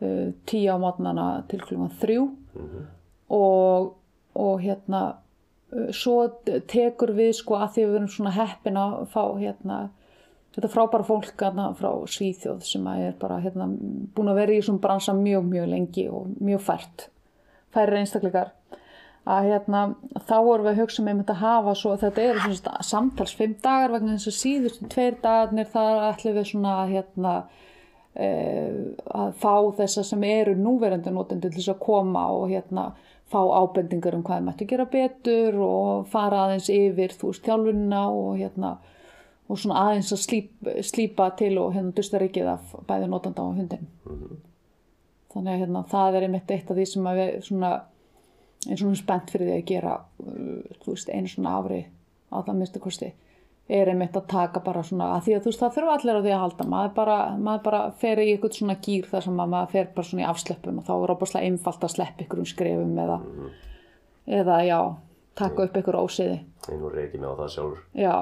uh, 10 á mótnana til klukkan 3 og, og hérna uh, svo tekur við sko að því við erum svona heppin að fá hérna þetta frábæra fólk hérna frá Svíþjóð sem að er bara hérna búin að vera í þessum bransa mjög mjög lengi og mjög fært. Færir einstakleikar að hérna þá vorum við að hugsa með þetta að hafa svo þetta eru samtals fimm dagar vegna þess að síðustu tveir dagarnir þar ætlum við svona að hérna e, að fá þessa sem eru núverandi notendur til þess að koma og hérna fá ábendingar um hvað mættu gera betur og fara aðeins yfir þú veist þjálfunina og hérna og svona aðeins að slíp, slípa til og hérna dusta rikið af bæði notanda og hundin þannig að hérna það er einmitt eitt af því sem að við svona eins og hún er spennt fyrir því að gera uh, þú veist einu svona ári á það minnstu kosti er einmitt að taka bara svona að því að þú veist það þurfa allir á því að halda. Maður bara, maður bara fer í eitthvað svona gýr þar sem að maður fer bara svona í afsleppun og þá er óbúslega einfalt að sleppa ykkur um skrefum eða, eða já taka upp ykkur ósiði.
Reyki mig á það sjálfur.
já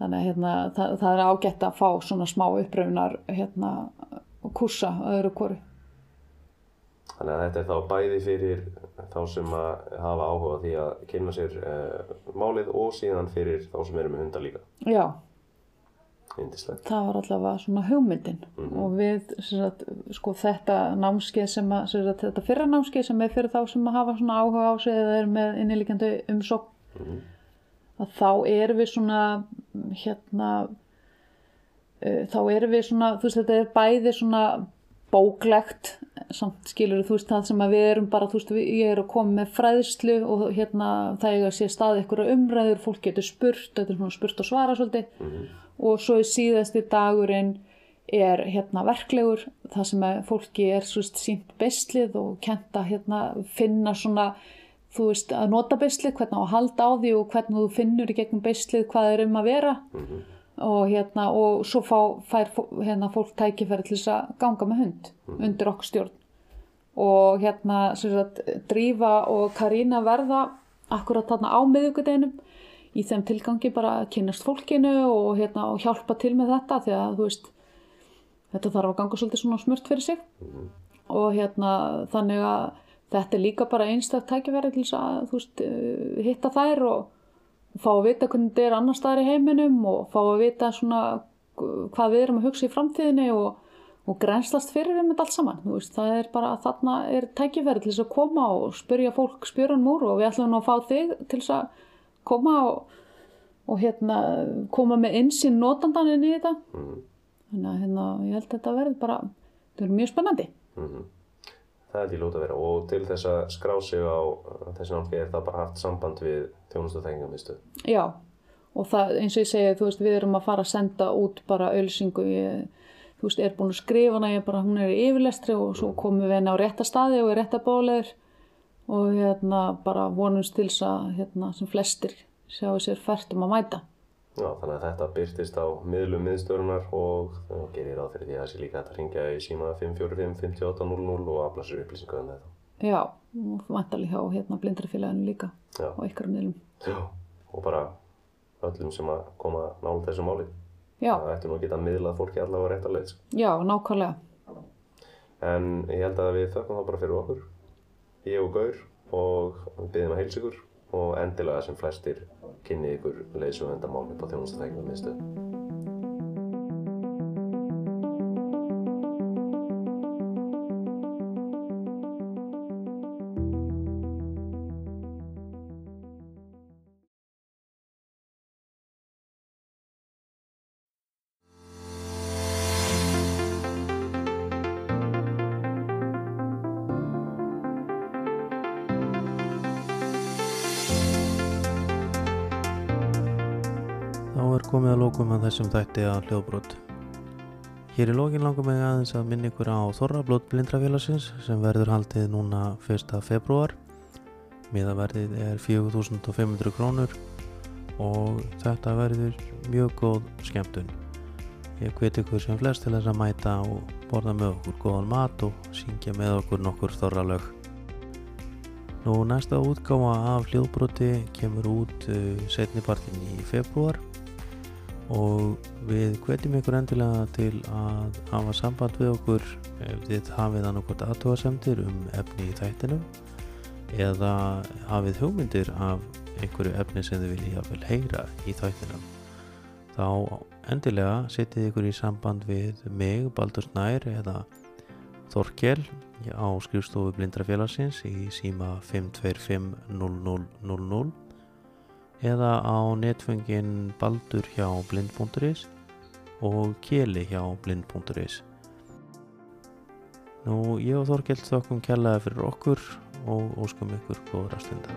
þannig að hérna, það, það er ágætt að fá svona smá uppröfunar hérna kursa öðru hvoru.
Þannig að þetta er þá bæði fyrir þá sem að hafa áhuga því að kynna sér uh, málið og síðan fyrir þá sem eru með hundar líka.
já.
Yndislegt.
það var allavega svona hugmyndin. Og við sagt, sko, þetta námskeið sem að sem sagt, þetta fyrra námskeið sem er fyrir þá sem að hafa svona áhuga á sig eða er með innilíkjandi umsókn. Að þá erum við svona hérna uh, þá erum við svona þú veist þetta er bæði svona bóklegt samt skilur þú veist það sem að við erum bara þú veist ég er að koma með fræðslu og hérna það er að sé staði ykkur umræður, fólk getur spurt þetta er svona spurt og svara svolítið. Og svo er síðasti dagurinn er hérna verklegur það sem að fólki er svo sínt beislið og kent að hérna finna svona þú veist að nota beislið, hvernig á að halda á því og hvernig þú finnur í gegnum beislið hvað er um að vera. Og hérna og svo fá, fær hérna, fólk tækifæri til þess að ganga með hund undir okkur stjórn. Og hérna sem sagt, Drífa og Karína verða akkurat þarna á miðugudeginum í þeim tilgangi bara að kynast fólkinu og, hérna, og hjálpa til með þetta því að þú veist þetta þarf að ganga svolítið svona smurt fyrir sig. Og hérna þannig að þetta er líka bara einstak tækifæri til þess að veist eh, hitta þær og fá að vita hvernig þetta er annar staðar í heiminum og fá að vita svona hvað við erum að hugsa í framtíðinni og, og grænslast fyrir um þetta allt saman. Veist, það er bara þarna er tækifæri til þess að koma og spyrja fólk spyrjum úr og við ætlum nú að fá þig til þess að koma og, og hérna koma með einsinn notandaninn í þetta. Þannig að hérna ég held að þetta verði bara þetta verður mjög spennandi
Það er því lúta að vera og til þess að skrá sig á þessi námskeið er það bara haft samband við þjónustu þengingamistu.
Já, og það, eins og ég segi, þú veist, við erum að fara að senda út bara ölsingu, ég, þú veist, er búin að skrifa hana, ég bara, hún er í yfirlestri og svo komum við henni á rétta staði og í rétta bóleir og hérna bara vonumst til þess að, hérna, sem flestir sjáu sér fært um að mæta.
Já, þannig að þetta byrtist á miðlum miðstörunar og þá gerir ráð fyrir því að það sé líka hægt að ringja í síma 545 5800 og afla sér upplýsingu um þetta.
Já, og vantarlega hjá hérna blindrafélaginu líka
Já.
og ykkar miðlum.
Já. Og bara öllum sem að koma nála þessu máli.
Já.
Það ættu nú að geta miðlað fólki allavega rétt að leið.
Já, nákvæmlega.
En ég held að við þökkum þá bara fyrir okkur. Ég og Gaur og við byggjum að heilsa ykkur og endilega sem flestir kynni ykkur leiðsögundamál upp á þjónustækjum miðstöð.
Komið að lókum að þessum þætti að hljóðbrot. Hér í lókin langar mig aðeins að minna ykkur á Þorrablót blindrafélagsins sem verður haldið núna 1. februar. Miðaverðið er 4500 krónur og þetta verður mjög góð skemmtun. Ég hveti ykkur sem flest til þess að mæta og borða með okkur góðan mat og syngja með okkur nokkur þorralög. Nú næsta útgáfa af hljóðbroti kemur út uh, setnipartin í februar og við hvetjum ykkur endilega til að hafa samband við okkur ef þið hafið annarkot aðtóðasemdir um efni í þættinum eða hafið hugmyndir af einhverju efni sem þið viljið jafnvel heyra í þættinum. Þá endilega setjið ykkur í samband við mig, Baldur Snær eða Þorkel á skrifstofu blindrafélagsins í síma 525 0000 eða á netfengin baldur hjá blind.is og keli hjá blind.is Nú, ég og Þorkell þokkum kjallaði fyrir okkur og óskum ykkur góðra stundar